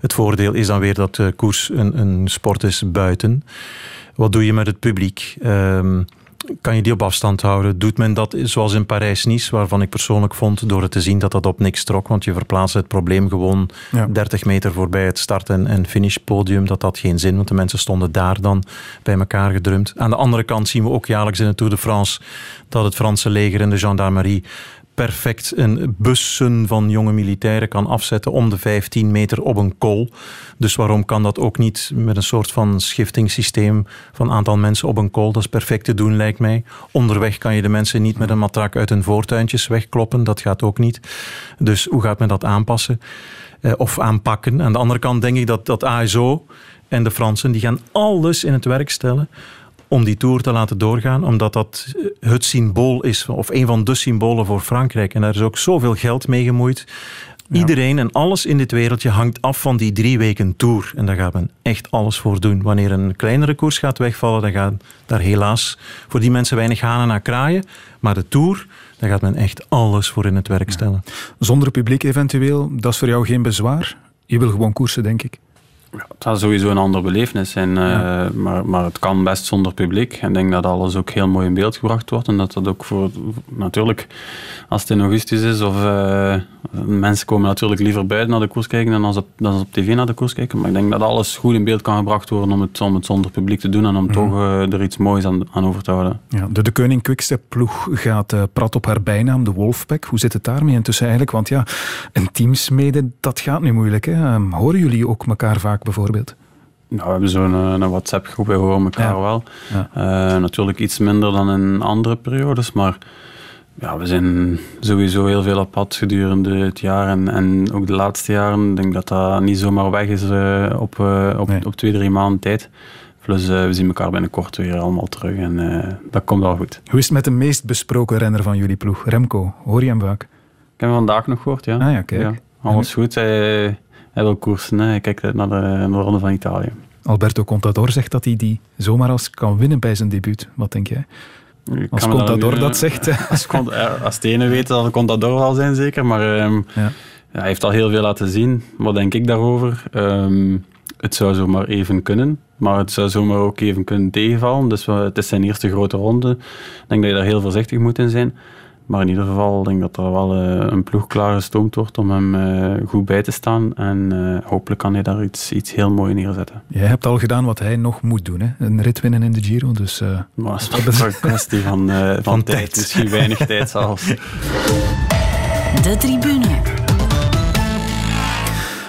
Het voordeel is dan weer dat de koers een, een sport is buiten. Wat doe je met het publiek? Um, kan je die op afstand houden? Doet men dat zoals in Parijs-Nice, waarvan ik persoonlijk vond, door het te zien dat dat op niks trok, want je verplaatst het probleem gewoon ja. 30 meter voorbij het start- en, en finishpodium, dat had geen zin, want de mensen stonden daar dan bij elkaar gedrumd. Aan de andere kant zien we ook jaarlijks in de Tour de France dat het Franse leger en de gendarmerie perfect een bussen van jonge militairen kan afzetten om de 15 meter op een kool. Dus waarom kan dat ook niet met een soort van schiftingssysteem van aantal mensen op een kool? Dat is perfect te doen, lijkt mij. Onderweg kan je de mensen niet met een matrak uit hun voortuintjes wegkloppen. Dat gaat ook niet. Dus hoe gaat men dat aanpassen? Eh, of aanpakken? Aan de andere kant denk ik dat, dat ASO en de Fransen die gaan alles in het werk stellen om die Tour te laten doorgaan, omdat dat het symbool is, of een van de symbolen voor Frankrijk. En daar is ook zoveel geld mee gemoeid. Iedereen en alles in dit wereldje hangt af van die drie weken Tour. En daar gaat men echt alles voor doen. Wanneer een kleinere koers gaat wegvallen, dan gaan daar helaas voor die mensen weinig hanen naar kraaien. Maar de Tour, daar gaat men echt alles voor in het werk stellen. Zonder publiek eventueel, dat is voor jou geen bezwaar? Je wil gewoon koersen, denk ik. Ja, het zal sowieso een ander belevenis zijn, uh, maar, maar het kan best zonder publiek. Ik denk dat alles ook heel mooi in beeld gebracht wordt en dat dat ook voor, natuurlijk, als het in augustus is of uh, mensen komen natuurlijk liever buiten naar de koers kijken dan als, op, dan als op tv naar de koers kijken. Maar ik denk dat alles goed in beeld kan gebracht worden om het, om het zonder publiek te doen en om mm. toch uh, er iets moois aan, aan over te houden. Ja, de De Koning Quickstep ploeg gaat prat op haar bijnaam, de Wolfpack. Hoe zit het daarmee intussen eigenlijk? Want ja, een teamsmede, dat gaat nu moeilijk. Hè? Um, horen jullie ook elkaar vaak bijvoorbeeld? Nou, we hebben zo'n een WhatsApp-groep, wij horen elkaar wel. Ja. Uh, natuurlijk iets minder dan in andere periodes, maar ja, we zijn sowieso heel veel op pad gedurende het jaar en, en ook de laatste jaren. Ik denk dat dat niet zomaar weg is uh, op, uh, op, nee. op twee, drie maanden tijd. Plus we zien elkaar binnenkort weer allemaal terug en dat komt wel goed. Hoe is het met de meest besproken renner van jullie ploeg, Remco? Hoor je hem vaak? Ik heb hem vandaag nog gehoord, ja. Ah ja, kijk. Ja, alles goed. Hij wil koersen. Hè. Hij kijkt naar de, naar de Ronde van Italië. Alberto Contador zegt dat hij die zomaar als kan winnen bij zijn debuut. Wat denk jij? Als Contador dat, dat zegt. Als, als de ene weet, zal Contador wel zijn, zeker. Maar um, ja. hij heeft al heel veel laten zien. Wat denk ik daarover? Um, het zou zomaar even kunnen. Maar het zou zomaar ook even kunnen tegenvallen. Dus het is zijn eerste grote ronde. Ik denk dat je daar heel voorzichtig moet in zijn. Maar in ieder geval denk ik dat er wel uh, een ploeg klaar gestoomd wordt om hem uh, goed bij te staan. En uh, hopelijk kan hij daar iets, iets heel moois neerzetten. Jij hebt al gedaan wat hij nog moet doen. Hè? Een rit winnen in de Giro. Dus, maar dat is een kwestie van, van, van tijd. tijd. Misschien weinig tijd zelfs. De tribune.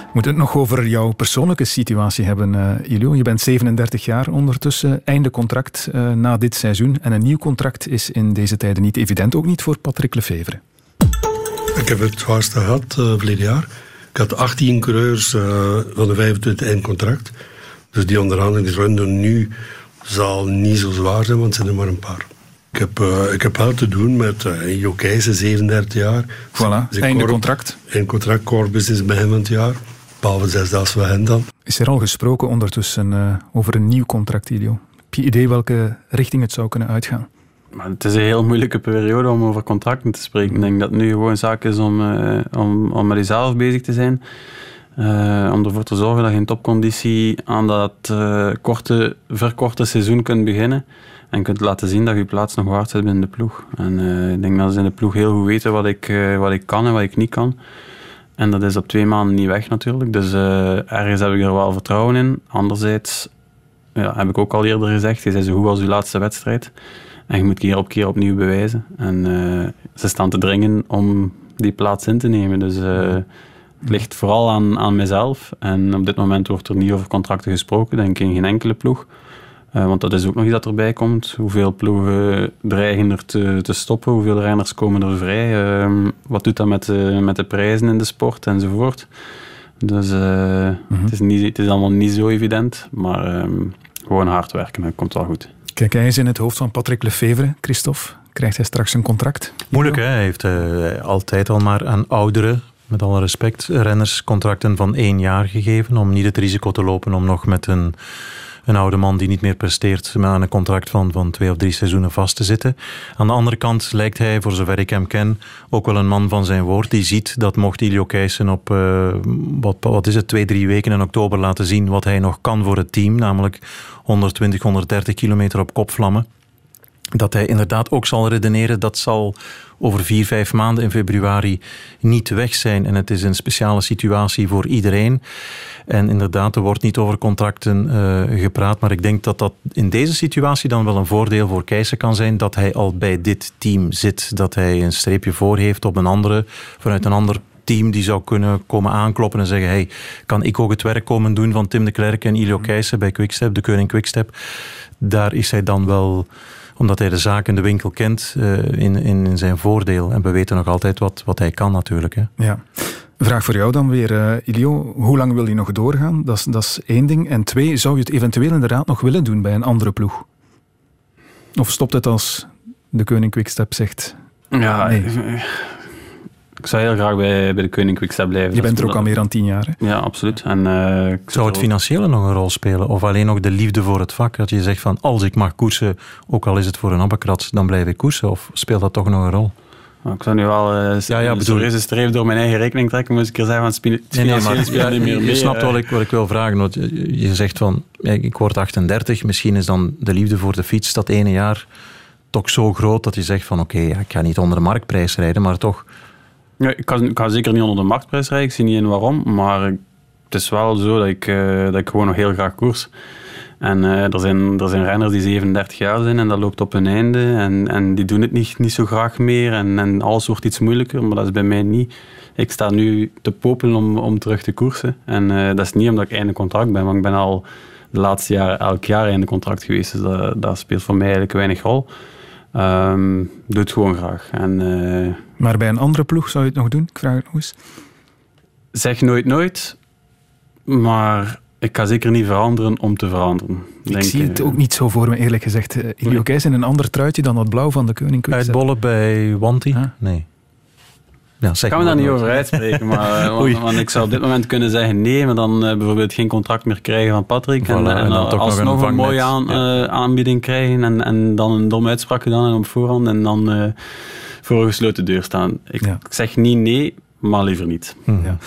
We moeten het nog over jouw persoonlijke situatie hebben, uh, Ilio. Je bent 37 jaar ondertussen, einde contract uh, na dit seizoen. En een nieuw contract is in deze tijden niet evident, ook niet voor Patrick Lefevre. Ik heb het zwaarste gehad uh, verleden jaar. Ik had 18 coureurs van de 25 eindcontract. Dus die onderhandelingsronde nu zal niet zo zwaar zijn, want het zijn er maar een paar. Ik heb, ik heb wel te doen met uh, Jo 37 jaar. Voilà, einde contract. Einde contract, core business begin van het jaar. Behalve zesdaals we hen dan. Is er al gesproken ondertussen uh, over een nieuw contract, Ilio? Heb je idee welke richting het zou kunnen uitgaan? Maar het is een heel moeilijke periode om over contracten te spreken. Ik denk dat het nu gewoon zaak is om, uh, om, om met jezelf bezig te zijn. Uh, om ervoor te zorgen dat je in topconditie aan dat uh, korte, verkorte seizoen kunt beginnen. En kunt laten zien dat je plaats nog waard zit binnen de ploeg. En uh, ik denk dat ze in de ploeg heel goed weten wat ik, wat ik kan en wat ik niet kan. En dat is op twee maanden niet weg natuurlijk. Dus uh, ergens heb ik er wel vertrouwen in. Anderzijds ja, heb ik ook al eerder gezegd, je zei zo goed als je laatste wedstrijd. En je moet keer op keer opnieuw bewijzen. En uh, ze staan te dringen om die plaats in te nemen. Dus uh, het ligt vooral aan, aan mezelf. En op dit moment wordt er niet over contracten gesproken, denk ik in geen enkele ploeg. Uh, want dat is ook nog iets dat erbij komt. Hoeveel ploegen dreigen er te, te stoppen? Hoeveel renners komen er vrij? Uh, wat doet dat met de, met de prijzen in de sport enzovoort? Dus uh, mm-hmm. het, is niet, het is allemaal niet zo evident. Maar ehm, gewoon hard werken, dat komt wel goed. Kijk, hij is in het hoofd van Patrick Lefevre, Christophe. Krijgt hij straks een contract? Moeilijk, hè? Hij heeft altijd al maar aan ouderen met alle respect, renners contracten van één jaar gegeven om niet het risico te lopen om nog met een een oude man die niet meer presteert met een contract van, van twee of drie seizoenen vast te zitten. Aan de andere kant lijkt hij, voor zover ik hem ken, ook wel een man van zijn woord. Die ziet dat mocht Ilio Keijsen op, uh, wat, wat is het, twee, drie weken in oktober laten zien wat hij nog kan voor het team, namelijk 120, 130 kilometer op kopvlammen dat hij inderdaad ook zal redeneren dat zal over vier, vijf maanden in februari niet weg zijn. En het is een speciale situatie voor iedereen. En inderdaad, er wordt niet over contracten uh, gepraat. Maar ik denk dat dat in deze situatie dan wel een voordeel voor Keijsen kan zijn. Dat hij al bij dit team zit. Dat hij een streepje voor heeft op een andere, vanuit een ander team die zou kunnen komen aankloppen en zeggen hey, kan ik ook het werk komen doen van Tim de Klerk en Ilio Keijsen bij Quickstep, de Keuring Quickstep. Daar is hij dan wel omdat hij de zaak in de winkel kent, uh, in, in zijn voordeel. En we weten nog altijd wat, wat hij kan natuurlijk. Hè. Ja. Vraag voor jou dan weer, uh, Ilio. Hoe lang wil je nog doorgaan? Dat is, dat is één ding. En twee, zou je het eventueel inderdaad nog willen doen bij een andere ploeg? Of stopt het als de Koning Quickstep zegt... Ja, nee. Ik zou heel graag bij, bij de Koning Quickstep blijven. Je bent er ook al meer dan tien jaar. Hè? Ja, absoluut. En, uh, zou het financiële nog een rol spelen? Of alleen nog de liefde voor het vak? Dat je zegt van, als ik mag koersen, ook al is het voor een abbekrat, dan blijf ik koersen. Of speelt dat toch nog een rol? Nou, ik zou nu wel uh, ja, ja, bedoel... een streef door mijn eigen rekening trekken, moest ik er zeggen van het nee, nee, maar, ja, niet meer mee. Je snapt wat ik, wat ik wil vragen. Want je zegt van, ik word 38, misschien is dan de liefde voor de fiets dat ene jaar toch zo groot dat je zegt van oké, okay, ik ga niet onder de marktprijs rijden, maar toch ja, ik, kan, ik zeker niet onder de marktprijs rijden, ik zie niet in waarom. Maar het is wel zo dat ik, uh, dat ik gewoon nog heel graag koers. En uh, er, zijn, er zijn renners die 37 jaar zijn en dat loopt op hun einde. En, en die doen het niet, niet zo graag meer. En, en alles wordt iets moeilijker, maar dat is bij mij niet. Ik sta nu te popelen om, om terug te koersen. En uh, dat is niet omdat ik einde contract ben, maar ik ben al de laatste jaren elk jaar einde contract geweest. Dus dat, speelt voor mij eigenlijk weinig rol. Um, doe het gewoon graag. En, maar bij een andere ploeg zou je het nog doen? Ik vraag het nog eens. Zeg nooit nooit, maar ik ga zeker niet veranderen om te veranderen. Ik denk, zie het ook niet zo voor me, eerlijk gezegd. Uh, Ilio nee. in een ander truitje dan dat blauw van de Koning Uitbollen bij Wanti? Nee. Ja, zeg kan we daar niet over uitspreken, maar uh, want, ik zou op dit moment kunnen zeggen nee, maar dan uh, bijvoorbeeld geen contract meer krijgen van Patrick. Voilà, en, en, en dan alsnog nog een, een mooie aan, ja. uh, aanbieding krijgen en, en dan een dom uitspraak gedaan op voorhand en dan voor een gesloten deur staan. Ik, ja. zeg niet nee, maar liever niet. Hm. Ja.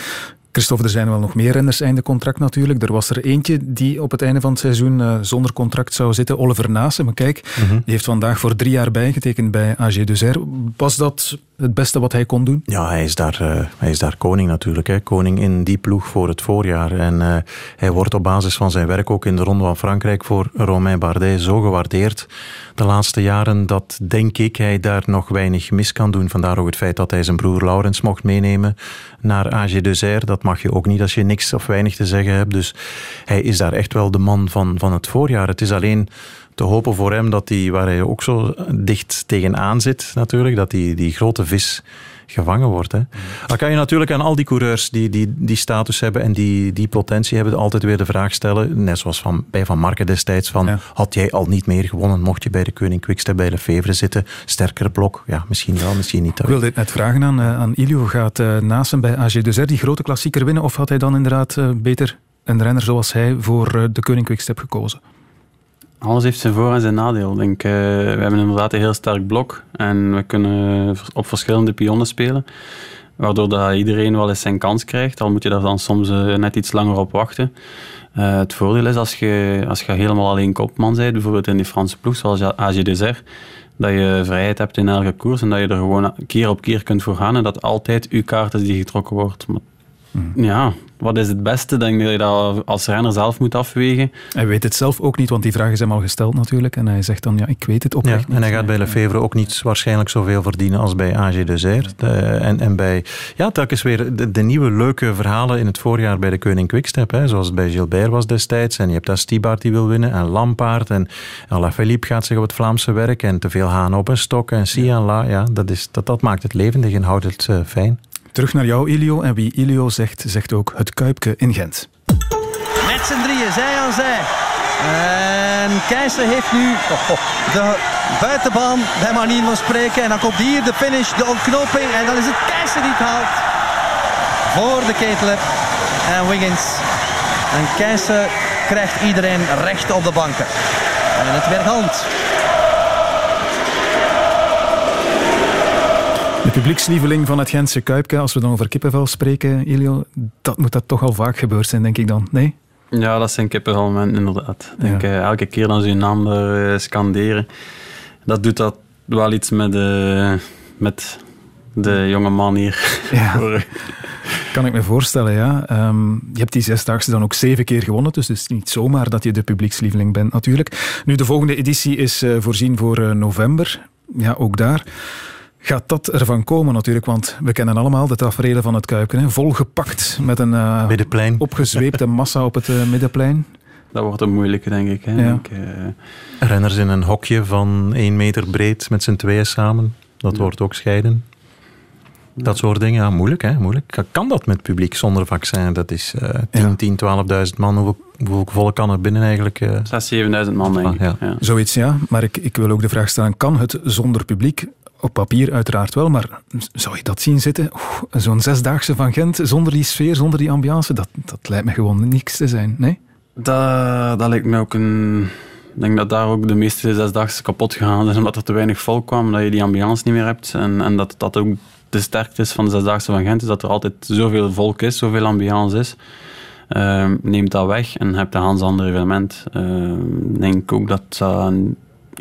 Christophe, er zijn wel nog meer renners einde contract natuurlijk. Er was er eentje die op het einde van het seizoen uh, zonder contract zou zitten, Oliver Naassen. Maar kijk, mm -hmm. die heeft vandaag voor drie jaar bijgetekend bij AG Duzer. Was dat het beste wat hij kon doen? Ja, hij is daar, uh, hij is daar koning natuurlijk. Hè. Koning in die ploeg voor het voorjaar. En uh, hij wordt op basis van zijn werk ook in de Ronde van Frankrijk voor Romain Bardet zo gewaardeerd de laatste jaren dat, denk ik, hij daar nog weinig mis kan doen. Vandaar ook het feit dat hij zijn broer Laurens mocht meenemen naar AG Duzer. Dat mag je ook niet als je niks of weinig te zeggen hebt. Dus hij is daar echt wel de man van, van het voorjaar. Het is alleen te hopen voor hem dat hij, waar hij ook zo dicht tegenaan zit natuurlijk, dat die, die grote vis gevangen wordt. Hè. Dan kan je natuurlijk aan al die coureurs die die, die status hebben en die, die potentie hebben, altijd weer de vraag stellen, net zoals van, bij Van Marken destijds, van had jij al niet meer gewonnen, mocht je bij de Koning Quickstep bij Lefevre zitten, sterkere blok, ja, misschien wel, misschien niet. Ik wil dit net vragen aan, uh, aan Ilio, gaat uh, naast hem bij AG die grote klassieker winnen, of had hij dan inderdaad uh, beter een renner zoals hij voor de Koning Quickstep gekozen? Alles heeft zijn voor- en zijn nadeel. Denk, uh, we hebben inderdaad een heel sterk blok en we kunnen op verschillende pionnen spelen. Waardoor dat iedereen wel eens zijn kans krijgt, al moet je daar dan soms uh, net iets langer op wachten. Uh, het voordeel is als je, als je helemaal alleen kopman bent, bijvoorbeeld in die Franse ploeg zoals AG Desert, dat je vrijheid hebt in elke koers en dat je er gewoon keer op keer kunt voor gaan en dat altijd uw kaart is die getrokken wordt. Maar, mm. Ja, wat is het beste? Denk dat je dat als renner zelf moet afwegen. Hij weet het zelf ook niet, want die vraag is hem al gesteld natuurlijk. En hij zegt dan, ja, ik weet het ook ja, niet. En hij gaat bij Lefevre ook niet waarschijnlijk zoveel verdienen als bij AG Desert. en, en bij, ja, telkens weer de, de, nieuwe leuke verhalen in het voorjaar bij de Koning Quickstep. Hè, zoals het bij Gilbert was destijds. En je hebt daar Stibaert die wil winnen. En Lampaard. En Alaphilippe gaat zich op het Vlaamse werk. En te veel haan op een stok. En Sia La. Ja, dat, is, dat, dat maakt het levendig en houdt het uh, fijn. Terug naar jou, Ilio. En wie Ilio zegt, zegt ook het Kuipke in Gent. Met z'n drieën, zij aan zij. En Keijzer heeft nu de buitenbaan, bij manier van spreken. En dan komt hier de finish, de ontknoping. En dan is het Keijzer die het haalt. Voor de Ketler en Wiggins. En Keijzer krijgt iedereen recht op de banken. En het werd hand. De publiekslieveling van het Gentse Kuipke, als we dan over kippenvel spreken, Ilio, dat moet dat toch al vaak gebeurd zijn, denk ik dan. Nee? Ja, dat zijn kippenvelmomenten inderdaad. Ja. Denk, uh, elke keer dan ze hun naam er, uh, scanderen, dat doet dat wel iets met, uh, met de jonge man hier. Ja. Kan ik me voorstellen, ja. Ehm, je hebt die zesdaagse dan ook zeven keer gewonnen, dus het is niet zomaar dat je de publiekslieveling bent natuurlijk. Nu, de volgende editie is voorzien voor november. Ja, ook daar gaat dat ervan komen natuurlijk, want we kennen allemaal de tafereelen van het Kuiken. Hè? Volgepakt met een uh, middenplein. opgezweepte massa op het uh, middenplein. Dat wordt een moeilijke, denk ik. Hè? Ja. ik uh... Renners in een hokje van één meter breed met z'n tweeën samen. Dat ja. wordt ook scheiden. Dat soort dingen, ja, moeilijk hè, moeilijk. Kan dat met publiek zonder vaccin? Dat is uh, 10, ja. 10, 12.000 man. Hoeveel, hoeveel volk kan er binnen eigenlijk? Uh... 6.000, 7.000 man denk ik. Ah, ja. Zoiets ja, maar ik, ik wil ook de vraag stellen, kan het zonder publiek? Op papier uiteraard wel, maar zou je dat zien zitten? Zo'n zesdaagse van Gent, zonder die sfeer, zonder die ambiance, dat, dat lijkt me gewoon niks te zijn, nee? Dat, dat lijkt me ook een... Ik denk dat daar ook de meeste zesdaagse kapot gegaan zijn, omdat er te weinig volk kwam, dat je die ambiance niet meer hebt. En, en dat dat ook de sterkte is van de Zesdaagse van Gent, is dat er altijd zoveel volk is, zoveel ambiance is. Uh, neemt dat weg en hebt een ganz ander evenement. Ik uh, denk ook dat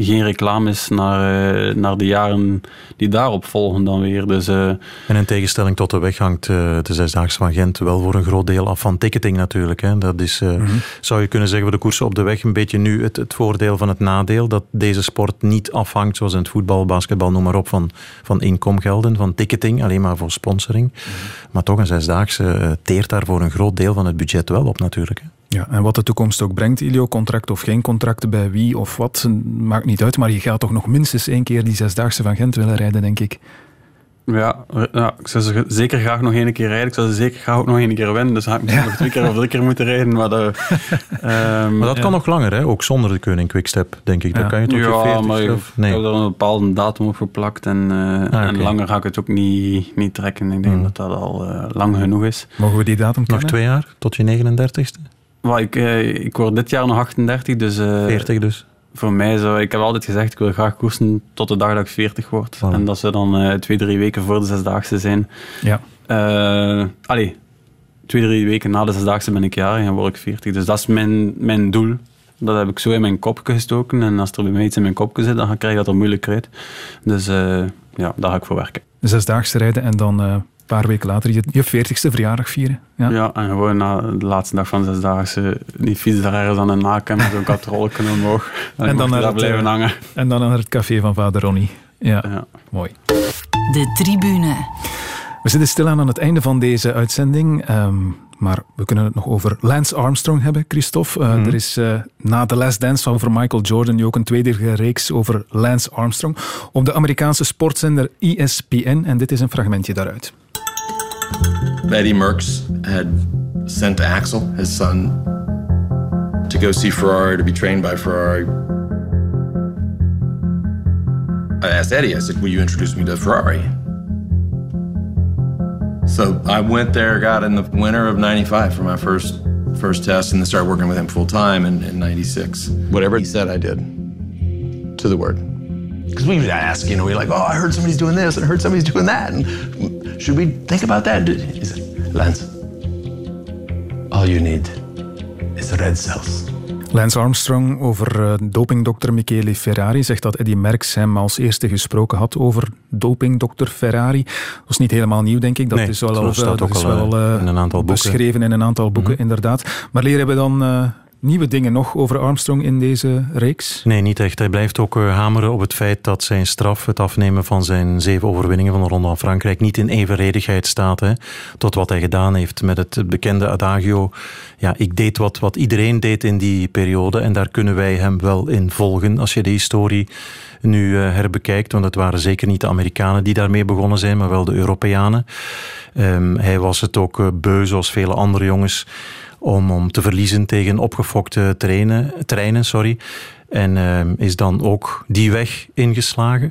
geen reclame is naar, uh, naar de jaren die daarop volgen dan weer. Dus, uh, en in tegenstelling tot de weg hangt uh, de Zesdaagse van Gent wel voor een groot deel af van ticketing natuurlijk. Hè. Dat is, mm-hmm. zou je kunnen zeggen, voor de koersen op de weg een beetje nu het, het voordeel van het nadeel. Dat deze sport niet afhangt, zoals in het voetbal, basketbal, noem maar op, van, van inkomgelden, van ticketing, alleen maar voor sponsoring. Mm-hmm. Maar toch, een Zesdaagse teert daar voor een groot deel van het budget wel op natuurlijk. Hè. Ja, en wat de toekomst ook brengt, Ilio, contract of geen contract, bij wie of wat, maakt niet uit. Maar je gaat toch nog minstens één keer die zesdaagse van Gent willen rijden, denk ik. Ja, ja, ik zou ze zeker graag nog één keer rijden. Ik zou ze zeker graag ook nog één keer winnen. Dus ga ik misschien nog twee keer of drie keer moeten rijden. Maar, de, um, maar dat ja. kan nog langer, hè? ook zonder de Koning Quickstep, denk ik. Dan kan je tot ja, je 40 maar ik, of, nee. ik heb er een bepaalde datum op geplakt. En, uh, ah, okay. en langer ga ik het ook niet, niet trekken. Ik denk mm. dat dat al uh, lang genoeg is. Mogen we die datum kennen? Nog twee jaar, tot je 39ste? Maar ik, uh, ik word dit jaar nog 38, dus... 40 dus? Voor mij zou... Ik heb altijd gezegd, ik wil graag koersen tot de dag dat ik 40 word. En dat zou dan uh, twee, drie weken voor de zesdaagse zijn. Ja. Uh, allee, twee, drie weken na de zesdaagse ben ik jarig en word ik 40. Dus dat is mijn, mijn doel. Dat heb ik zo in mijn kop gestoken. En als er bij mij iets in mijn kop zit, dan krijg ik dat er moeilijk uit. Dus uh, ja, daar ga ik voor werken. Zesdaagse rijden en dan paar weken later je, je 40ste verjaardag vieren. Ja. ja, en gewoon na de laatste dag van zesdaagse die fiets daar ergens aan de naken met zo'n katrolken omhoog. En, en dan naar het, blijven hangen. En dan naar het café van vader Ronnie. Ja, ja. mooi. De tribune. We zitten stilaan aan het einde van deze uitzending. Um, maar we kunnen het nog over Lance Armstrong hebben, Christophe. Uh, mm-hmm. Er is uh, na The Last Dance over Michael Jordan nu ook een tweede reeks over Lance Armstrong op de Amerikaanse sportzender ESPN. En dit is een fragmentje daaruit. Eddie Merckx had sent Axel, his son, to go see Ferrari, to be trained by Ferrari. I asked Eddie, I said, Will you introduce me to Ferrari? So I went there, got in the winter of 95 for my first first test, and then started working with him full time in, in 96. Whatever he said, I did to the word. Because we would ask, you know, we're like, oh, I heard somebody's doing this and I heard somebody's doing that. And should we think about that? He said, Lance, all you need is red cells. Lance Armstrong over uh, dopingdokter Michele Ferrari zegt dat Eddie Merckx hem als eerste gesproken had over dopingdokter Ferrari. Dat is niet helemaal nieuw, denk ik. Dat nee, is wel, dat al, staat dat ook is al wel uh, in een aantal boeken. beschreven in een aantal boeken, mm-hmm. inderdaad. Maar leren we dan uh, nieuwe dingen nog over Armstrong in deze reeks? Nee, niet echt. Hij blijft ook uh, hameren op het feit dat zijn straf, het afnemen van zijn zeven overwinningen van de Ronde van Frankrijk, niet in evenredigheid staat hè, tot wat hij gedaan heeft met het bekende adagio. Ja, ik deed wat, wat iedereen deed in die periode en daar kunnen wij hem wel in volgen als je de historie nu uh, herbekijkt. Want het waren zeker niet de Amerikanen die daarmee begonnen zijn, maar wel de Europeanen. Um, hij was het ook uh, beu, zoals vele andere jongens, om, om te verliezen tegen opgefokte terreinen, terreinen. Sorry. En uh, is dan ook die weg ingeslagen.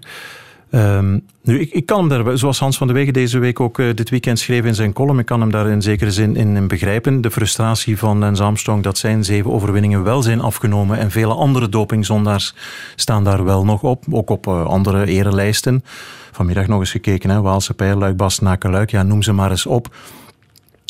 Um, nu, ik, ik kan hem daar, zoals Hans van de Wegen deze week ook uh, dit weekend schreef in zijn column, ik kan hem daar in zekere zin in, begrijpen. De frustratie van Lance Armstrong dat zijn zeven overwinningen wel zijn afgenomen en vele andere dopingzondaars staan daar wel nog op, ook op uh, andere erelijsten. Vanmiddag nog eens gekeken, hè, Waalse Pijl, Luik, ja, noem ze maar eens op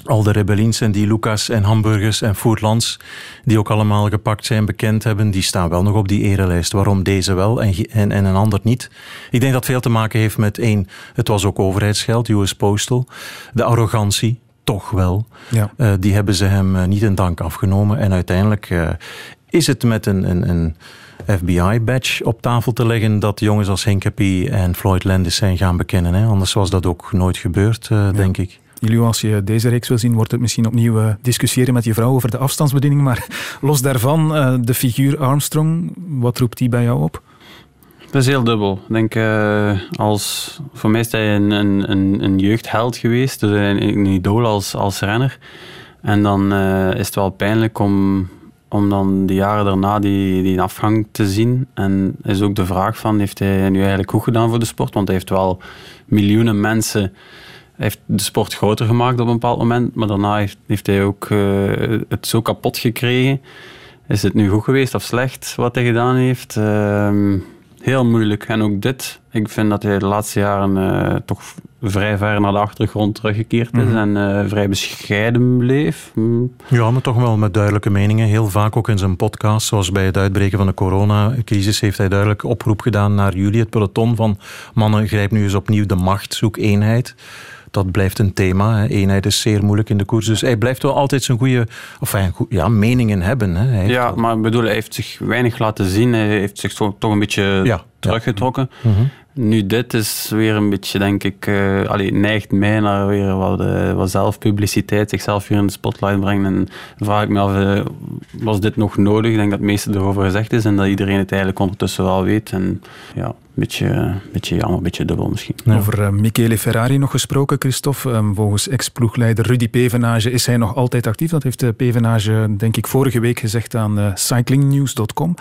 al de rebelliens en die Lucas en Hamburgers en Voerlands, die ook allemaal gepakt zijn, bekend hebben, die staan wel nog op die erelijst. Waarom deze wel en, en, en een ander niet? Ik denk dat veel te maken heeft met één, het was ook overheidsgeld, US Postal, de arrogantie, toch wel. Ja. Uh, die hebben ze hem uh, niet in dank afgenomen. En uiteindelijk uh, is het met een, een, een FBI-badge op tafel te leggen dat jongens als Hinkepie en Floyd Landis zijn gaan bekennen. Hè? Anders was dat ook nooit gebeurd, ja. denk ik. Jullie, als je deze reeks wil zien, wordt het misschien opnieuw uh, discussiëren met je vrouw over de afstandsbediening. Maar los daarvan, uh, de figuur Armstrong, wat roept die bij jou op? Dat is heel dubbel. Ik denk, uh, als, voor mij is hij een, een, een, jeugdheld geweest, dus een, een idool als, als renner. En dan is het wel pijnlijk om, om dan de jaren daarna die, die afgang te zien. En is ook de vraag van, heeft hij nu eigenlijk goed gedaan voor de sport? Want hij heeft wel miljoenen mensen heeft de sport groter gemaakt op een bepaald moment, maar daarna heeft, heeft hij ook uh, het zo kapot gekregen. Is het nu goed geweest of slecht wat hij gedaan heeft? Uh, heel moeilijk. En ook dit, ik vind dat hij de laatste jaren uh, toch vrij ver naar de achtergrond teruggekeerd is mm -hmm. en uh, vrij bescheiden bleef. Mm. Ja, maar toch wel met duidelijke meningen. Heel vaak ook in zijn podcast, zoals bij het uitbreken van de coronacrisis, heeft hij duidelijk oproep gedaan naar jullie, het peloton van mannen, grijp nu eens opnieuw de macht, zoek eenheid dat blijft een thema. Eenheid is zeer moeilijk in de koers. Dus hij blijft wel altijd zijn goede of ja, meningen hebben. Hè. Hij ja, maar ik bedoel, hij heeft zich weinig laten zien. Hij heeft zich toch, toch een beetje ja, teruggetrokken. Ja. Mm -hmm. Nu, dit is weer een beetje, denk ik, uh, allee, neigt mij naar weer wat, uh, wat zelfpubliciteit, zichzelf weer in de spotlight brengen. En vraag ik me af, uh, was dit nog nodig? Ik denk dat het meeste erover gezegd is en dat iedereen het eigenlijk ondertussen wel weet. En ja, beetje, beetje jammer, beetje dubbel misschien. Over uh, Michele Ferrari nog gesproken, Christophe. Um, volgens ex-ploegleider Rudy Pevenage is hij nog altijd actief. Dat heeft Pevenage, denk ik, vorige week gezegd aan cyclingnews.com.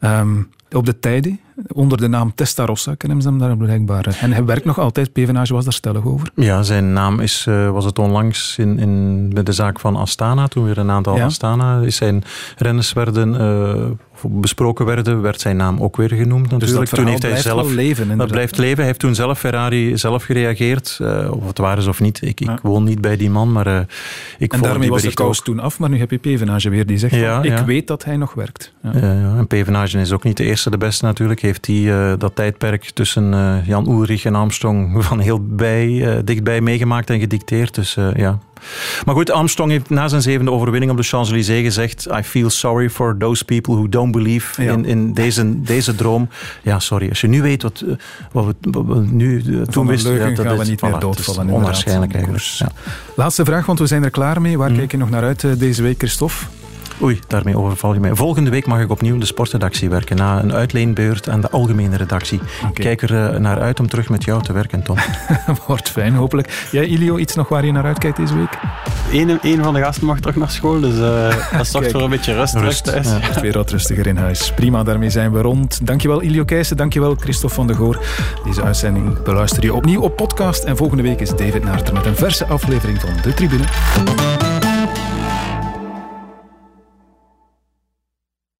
Um, op de tijden, onder de naam Testarossa kennen ze hem daar blijkbaar. En hij werkt nog altijd, Pevenage was daar stellig over. Ja, zijn naam is, uh, was het onlangs in, in, bij de zaak van Astana, toen weer een aantal ja. Astana, is zijn renners werden, uh, besproken werden, werd zijn naam ook weer genoemd natuurlijk. Dus dat toen heeft hij blijft zelf, leven. Dat blijft leven. Hij heeft toen zelf Ferrari zelf gereageerd, uh, of het waar is of niet. Ik, ja. ik woon niet bij die man, maar uh, ik En daarmee was de kous toen af, maar nu heb je Pevenage weer die zegt, ja, ik weet dat hij nog werkt. Ja. en Pevenage is ook niet de eerste, de beste natuurlijk. Heeft hij uh, dat tijdperk tussen uh, Jan Ulrich en Armstrong van heel bij, uh, dichtbij meegemaakt en gedicteerd. Dus ja. Maar goed, Armstrong heeft na zijn zevende overwinning op de Champs-Élysées gezegd I feel sorry for those people who don't believe ja. in, in deze, deze droom. Ja, sorry. Als je nu weet wat, wat, we, wat we nu toen wisten... Ja, dat gaan we niet voilà, meer doodvallen. Onwaarschijnlijk eigenlijk. Ja. Laatste vraag, want we zijn er klaar mee. Waar mm. kijk je nog naar uit deze week, Christophe? Oei, daarmee overval je mij. Volgende week mag ik opnieuw in de sportredactie werken. Na een uitleenbeurt aan de algemene redactie. Okay. Kijk er uh, naar uit om terug met jou te werken, Tom. Wordt fijn, hopelijk. Jij, Ilio, iets nog waar je naar uitkijkt deze week? Eén, één van de gasten mag terug naar school, dus uh, dat zorgt voor een beetje rust, rust. Ja, weer wat rustiger in huis. Prima, daarmee zijn we rond. Dankjewel Ilio Keijsen, dankjewel Christophe van der Goor. Deze uitzending beluister je opnieuw op podcast. En volgende week is David Naarter met een verse aflevering van De Tribune.